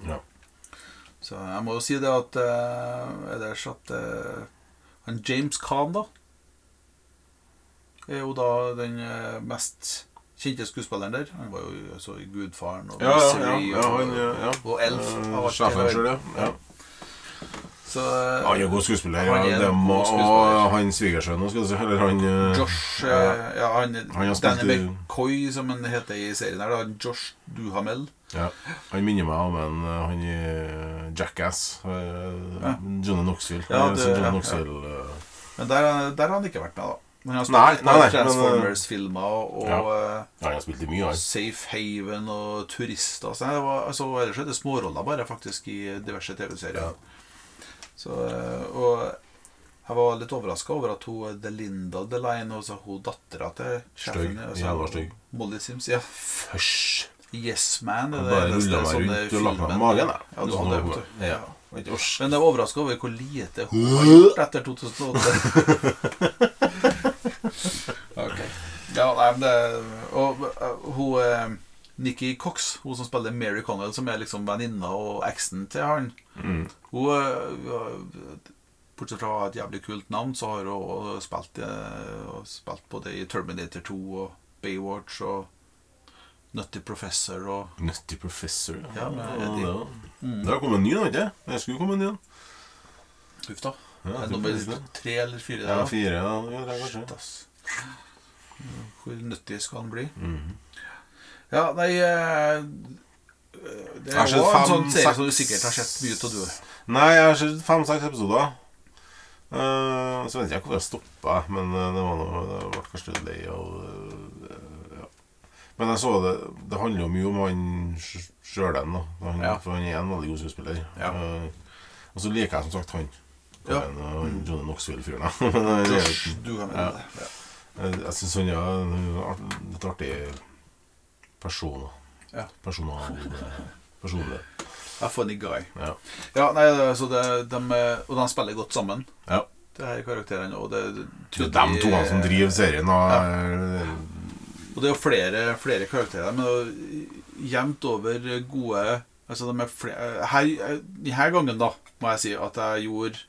ja. Så jeg må jo si det at ellers at eh, han James Khan, da Er jo da den eh, mest kjente skuespilleren der. Han var jo så i Gudfaren og Ja, ja, ja, ja, og, ja. og Elf. Uh, Sjefen sjøl, ja. Så eh, Han er god skuespiller. Han er må, god skuespiller. og han svigersønnen. Eller han eh, Josh ja, ja, han, Han Danny McCoy, som han heter i serien her. da Josh Duhamel. ja. Han minner meg om en eh, han i eh, Jackass. eh, Ja. Johnny Knoxville. Ja, er det- sånn Johnny Knoxville eh, Men der, der har han ikke vært med, da. Men han har spilt nei, nei, nei, eh, Transformers-filmer og ja. eh, Han har spilt i mye, han. Safe Haven og Turister. Så det var, altså, ellers er det småroller bare faktisk i diverse TV-serier. Ja. Så, eh, og jeg var litt overraska over at hun Delinda Delaine, altså hun dattera til sjefen stygg. Molly Sims. Ja. Hysj! Yes Man. Bare det eneste ruller meg rundt og lagt meg på magen. Ja, du hadde det. Ja. Men jeg er overraska over hvor lite hun har gjort etter 2008. Ok. Ja, nei, men det Og hun uh, Nikki Cox, hun som spiller Mary Connell, som er liksom venninna og eksen til han Mm. Hun uh, Bortsett fra et jævlig kult navn, så har hun spilt, uh, spilt både i Terminator 2 og Baywatch og Nutty Professor og Nutty Professor. Ja, ja, Eddie. det, Mm. det har kommet en ny, ikke sant? Det skulle komme en ny. Huff da. Ja, Er det nummer det. tre eller fire? Ja, der, da? fire, ja, ja, det er kanskje. Hvor nuttig skal han bli? Mhm. Ja, nei eh, Det er jo en sånn serie som du sikkert har sett mye av, du. Nei, jeg har sett fem-seks episoder. Uh, så vet jeg ikke hvor jeg stoppa, men eh, det var noe det ble kanskje litt lei av eh, ja. Men jeg så det Det handler jo mye om han sjølen, da. Han, Ja. For han er en veldig god skuespiller. Ja. Uh, og så liker jeg som sagt han. Ja. Han, eh, han Johnny Knoxville-fyren. jeg. Jeg, jeg syns han er litt artig person. da. Ja. Personal Personlig. A funny guy. Ja. Ja, nei, altså det, de, og de spiller godt sammen, ja. det her karakterene. Og det, Det er de to som driver serien. Og, Og det er jo flere, flere karakterer, men det jevnt over gode Altså de er flere, her, Denne gangen, da, må jeg si at jeg gjorde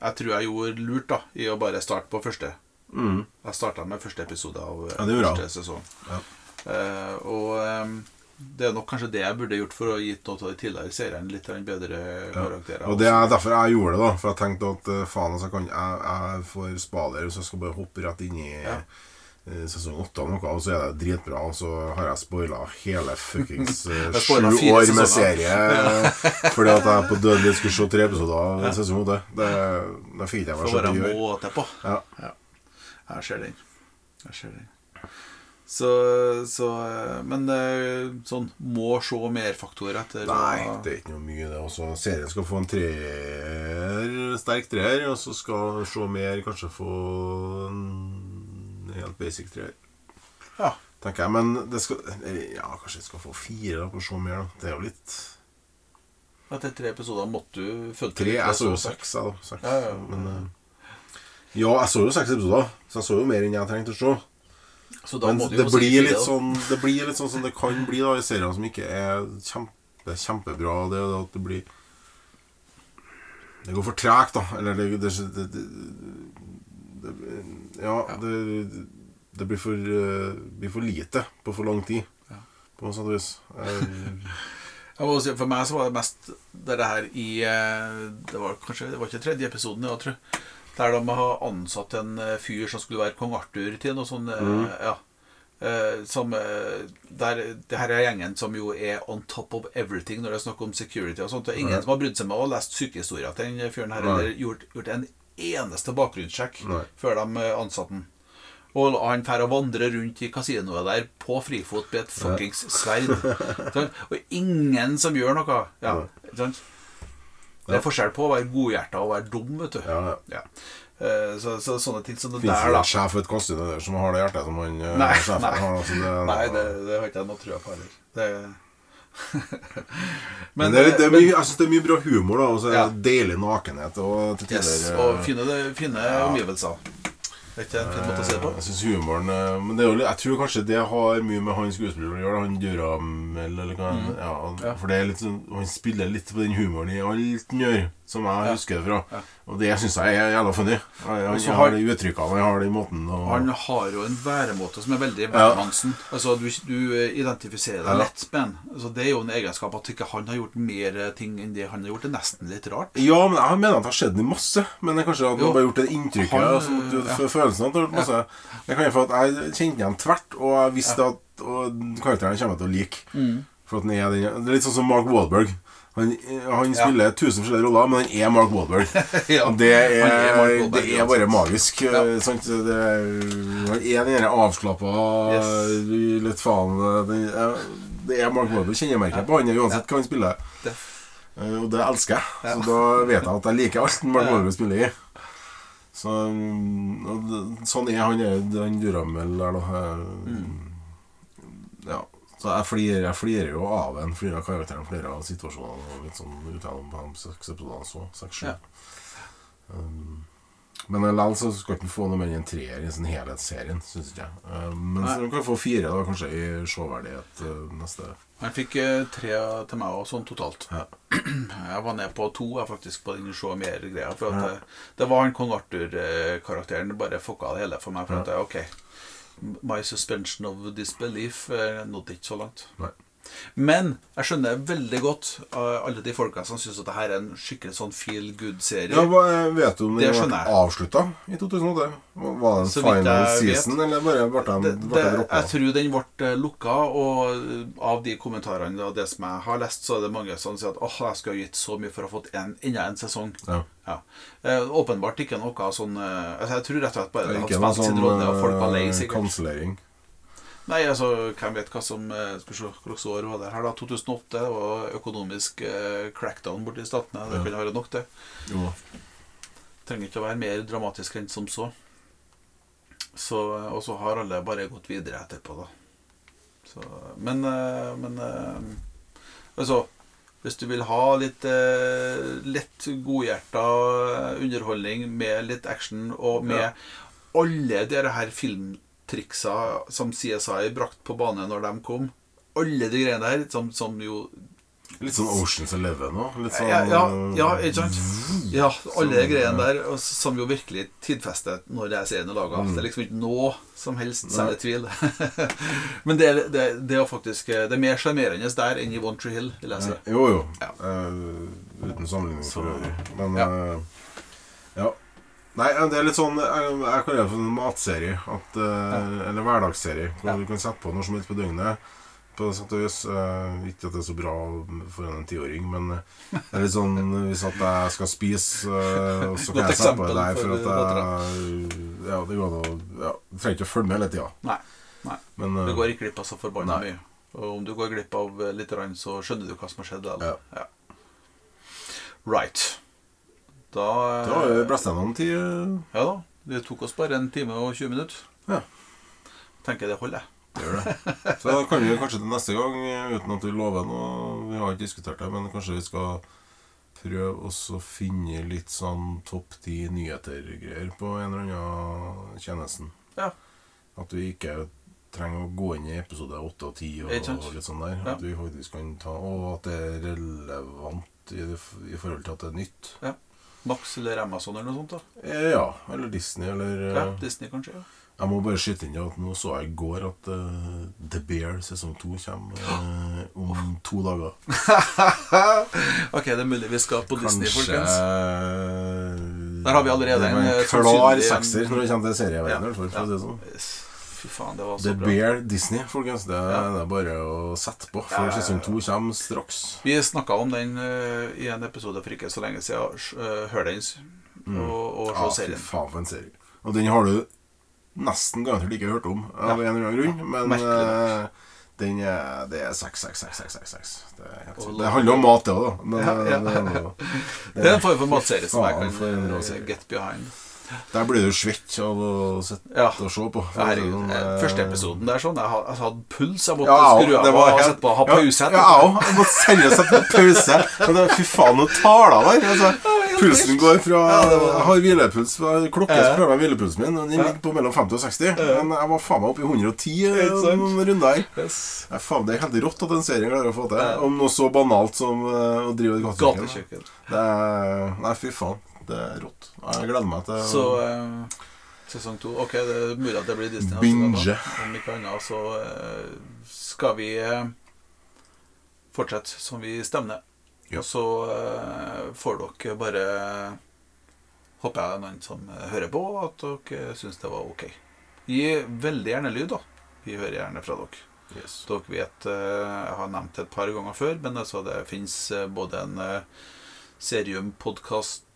Jeg tror jeg gjorde lurt da i å bare starte på første. mm. Jeg starta med første episode av Ja, det første sesong. Ja. Eh, og det er nok kanskje det jeg burde gjort for å gi gitt noe av de tidligere seriene litt bedre karakterer. Og det er derfor jeg gjorde det. da For jeg tenkte at eh, faen, altså, kan, jeg, jeg får spader, så jeg skal bare hoppe rett inn i Ja. eh, sesong åtte av noe, og så er det dritbra, og så har jeg spoila hele fuckings sju år med serie fordi at jeg på dødelig skulle se tre episoder av sesong åtte. Det, det fikk jeg meg Får være til å gjøre. måte på. Ja. Jeg ser den. Jeg ser den. Så, så eh, Men eh, sånn må se mer-faktor etter Nei, det er ikke noe mye det. Også, serien skal få en treer, sterk treer, og så skal se mer kanskje få en helt basic treer. Ja. Tenker jeg, men det skal Ja, kanskje jeg skal få fire da, på å se mer, da. Det er jo litt Etter tre episoder måtte du følge Tre? Jeg så jo seks, jeg, da. Seks. Ja, ja, ja. Men eh, Ja, jeg så jo seks episoder, så jeg så jo mer enn jeg trengte å se. Men det blir, litt sånn, det blir litt sånn som det kan bli da i serier som ikke er kjempe, kjempebra. Det at det blir Det går for tregt, da. Eller det, det, det, Ja, det, blir, for, eh, blir for lite på for lang tid. Ja. På noe sånt vis. Jeg for meg så var det mest det her i eh, Det var kanskje Det var ikke tredje episoden, jeg tror. Der de har ansatt en eh, fyr som skulle være kong Arthur til noe sånn eh, Mm. Ja. Eh, Som der, Det her er gjengen som jo er on top of everything når det er snakk om security og sånt. Det er ingen Nei. som har brydd seg med å lest sykehistorier til den fyren her, eller gjort, gjort en eneste bakgrunnssjekk Nei. før de ansatte den. Og han drar og vandrer rundt i kasinoet der på frifot med et fuckings sverd. Og ingen som gjør noe. Ja, sant? Det er forskjell på å være godhjerta og være dum, vet du. ja, ja. Ja. Eh, Så, så sånne ting som det Finns der, det en sjef i et kostyme der som har det hjertet som han eh, Nei, sjefen nei. har? Altså, det, Nei, det, det har ikke jeg noe trua på heller. Det... Men, det, er, det er mye, jeg synes det er mye bra humor, da. Og så er Ja. deilig nakenhet. Og til tider Yes, eh, og fine, fine omgivelser. Det er ikke en fin måte å si det på. Jeg synes humoren eh, Men det er jo, litt- jeg tror kanskje det har mye med han skuespilleren å gjøre. da, Han Duramel, eller hva Mm. ja, Ja. For det er litt sånn Han spiller litt på den humoren i alt han gjør, som jeg husker det fra. Ja. Og det syns jeg er jævla funny. Han, han har har- de uttrykkene, han har den måten og, Han har jo en væremåte som er veldig Ja. Altså, du, du eh, identifiserer deg Ja. lett med han. Altså, det er jo en egenskap at ikke han har gjort mer eh, ting enn det han har gjort. Det er nesten litt rart. Ja, men jeg mener at det har skjedd i masse. Men det er kanskje at han bare har gjort det inntrykket. Han, altså, du, ja. Følelsen av at gjort masse. Jeg, kan at jeg kjente igjen tvert, og jeg visste at og karakteren kommer jeg til å like. Mm. For at den er, det er litt sånn som Mark Wahlberg. Han, han Ja. spiller tusen forskjellige roller, men han er Mark Wahlberg. Ja, det er, er Mark Wahlberg, det er bare magisk. Ja. eh, Sant? Det er, han er den avslappa Yes. litt faen det, Det er Mark Wahlberg. Kjennemerket på han uansett hva han spiller. Det- Eh, Og det elsker jeg. Så da vet jeg at jeg liker alt Mark Ja. Wahlberg spiller i. Så mm, Sånn er han han Duramel der, da. Eh, Mm. Ja. Så jeg flirer, jeg flirer jo av en. Flirer av karakteren, flirer av situasjonene. Og litt sånn utenom på de seks episodene så. Seks-sju. Ja. Um, men likevel så skal ikke få noe mer enn en treer i sin helhetsserien, syns ikke jeg. Um, men Nei. så han kan få fire, da, kanskje, i showverdighet uh, neste Han fikk uh, tre til meg og sånn totalt. Ja. Jeg var ned på to jeg faktisk på den se mer-greia. For Ja. det, det var han kong Arthur-karakteren. Det bare fucka det hele for meg. For Ja. at ok My suspension of disbelief eh, nådde ikke så langt. Nei. Men jeg skjønner veldig godt uh, alle de folka som syns at det her er en skikkelig sånn feel good-serie. Ja, hva, eh, vet du om den ble avslutta i 2008? Var det en Så final jeg vet. season, eller bare ble den, droppa? jeg tror den ble lukka, og eh, av de kommentarene og det som jeg har lest, så er det mange som sier at åh, jeg skulle ha gitt så mye for å ha fått en, enda en sesong. Ja. Ja. Eh, åpenbart ikke noe sånn eh, altså Jeg tror rett og slett bare Det hadde spilt sin sånn rolle, og folk var lei, eh, sikkert. kansellering. Nei, altså, hvem vet hva som eh, Skal vi se hvilket år var det her, da? 2008? Det var økonomisk eh, crackdown borti statene. Det Ja. kan være nok, det. Jo. Trenger ikke å være mer dramatisk enn som så. så og så har alle bare gått videre etterpå, da. Så, men eh, men eh, altså Hvis du vil ha litt eh, lett godhjerta underholdning med litt action, og med Ja. alle dere her filmtriksa som CSI brakte på bane når de kom Alle de greiene der som, som jo Litt sånn Oceans Eleven òg. Sånn ja, ja, ja, ikke sant? Ja, alle de greiene der som jo virkelig tidfester når det er serien er laga. Mm. Det er liksom ikke noe som helst særlig tvil. Men det det, det er faktisk Det er mer sjarmerende der enn i One Tree Hill, vil jeg si. Jo, jo. Ja. Uh, uten sammenligning for øvrig. Men Ja. Eh. Nei, det er litt sånn Jeg, jeg kaller det for en matserie. At, ja. Eller hverdagsserie. Hvor Ja. du kan sette på når som helst på døgnet. På sett og vis. Eh, ikke at det er så bra for en tiåring, men eh, det er litt sånn hvis at jeg skal spise, eh, og så kan Godt jeg sette på det der for at jeg Ja, det går an ja, Du trenger ikke å følge med hele tida. Nei. nei. Men eh, Du går ikke glipp av så forbanna mye. Og om du går glipp av eh, litt, så skjønner du hva som har skjedd. Eller? Ja. Right. Da eh, da vi blæst gjennom tid. Ja da. Det tok oss bare en time og 20 minutter. Ja. Tenker det holder. Det gjør det. Så da kan vi kanskje til neste gang, uten at vi lover noe Vi har ikke diskutert det, men kanskje vi skal prøve også å finne litt sånn topp ti nyheter-greier på en eller annen tjenesten. Ja. At vi ikke trenger å gå inn i episode åtte og ti og, Ikke litt sånn der. Ja. At vi faktisk kan ta Og at det er relevant i, i forhold til at det er nytt. Max eller Amazon eller noe sånt. da Eh, Ja. Eller Disney, eller Ja, eh, Disney kanskje. ja Jeg må bare skyte inn at nå så jeg i går at uh, The Bear sesong to kommer uh, om to dager. Ok, det er mulig vi skal på Disney, Kanskje folkens. Der har vi allerede en, klar sekser når det kommer til serieverdenen. Ja, i det. Fy faen, det var så The bra. Bear Disney, folkens. Det, Ja. det er bare å sette på, for Ja, sesong to kommer straks. Vi snakka om den uh, i en episode for ikke så lenge siden. Uh, hør den og, og se Ja, fy serien. faen for en serie. Og den har du nesten garantert ikke hørt om av en eller annen grunn, men eh, den er, det er 6, 6, 6, 6, 6, 6. Det, det handler om mat, det òg, da. Men Ja, ja. eh, det Det er en form for matserie som jeg kan get behind. Der blir du svett av å sitte Ja. og se på. herregud. sånn, eh, eh, Første episoden der sånn, jeg hadde, jeg hadde puls. Jeg måtte Ja, skru av og sette på ha pause. Ja, ja, jeg òg. Jeg måtte seriøst sette på pause. Men det, fy faen, noen taler der. Altså, pulsen går fra Jeg har hvilepuls. Klokke så prøver jeg hvilepulsen min, den ligger på mellom 50 og 60. Men jeg var faen meg oppe i 110 Ikke sant? noen runder her. Faen, Det er helt rått at en serie klarer å få til. Om noe så banalt som eh, å drive et gatekjøkken. Nei, fy faen. Det er rått. Jeg gleder meg til Så eh, sesong to Ok, det er mulig at det blir Disney. altså, Binge. da. Om ikke annet så eh, skal vi eh, fortsette som vi stemmer. Ja. Og så eh, får dere bare Håper jeg noen som eh, hører på, at dere syns det var ok. Gi veldig gjerne lyd, da. Vi hører gjerne fra dere. yes. Dere vet, eh, Jeg har nevnt det et par ganger før, men altså det fins både en eh, seriumpodkast at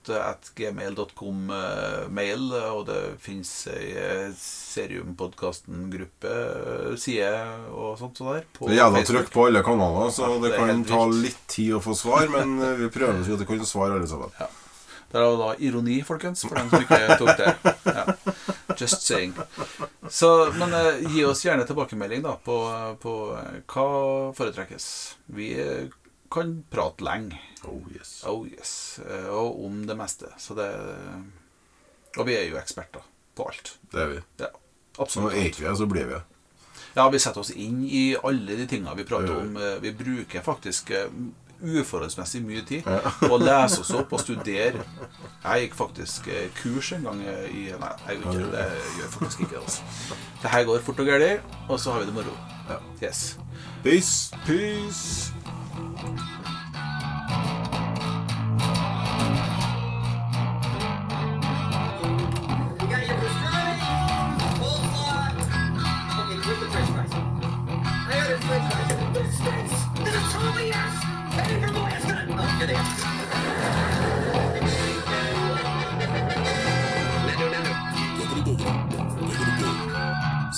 gmail.com-mail, og det fins ei eh, seriumpodkasten-gruppe, eh, side og sånt så der. Det er jævla trykk på alle kanaler, så Ja, det, det kan ta litt tid å få svar. Men eh, vi prøver så godt vi kan svare alle sammen. Det er da ironi, folkens, for dem som ikke tok det. Ja. Just saying. Så, men eh, gi oss gjerne tilbakemelding da på, på eh, hva foretrekkes. Vi eh, kan prate lenge. Oh yes. Oh yes. Eh, Og om det meste. Så det Og vi er jo eksperter på alt. Det er vi. Ja, absolutt. er ikke vi det, så blir vi det. Ja, vi setter oss inn i alle de tingene vi prater om. Eh, Vi bruker faktisk eh, uforholdsmessig mye tid på å lese oss opp og studere. Jeg gikk faktisk kurs en gang i Nei, jeg gjør ikke det. Det gjør faktisk ikke. Altså. Det her går fort og galt, og så har vi det moro. Yes. Peace. Peace. You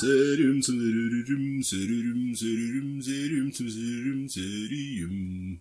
Serim serim serim serim serim serim serim serim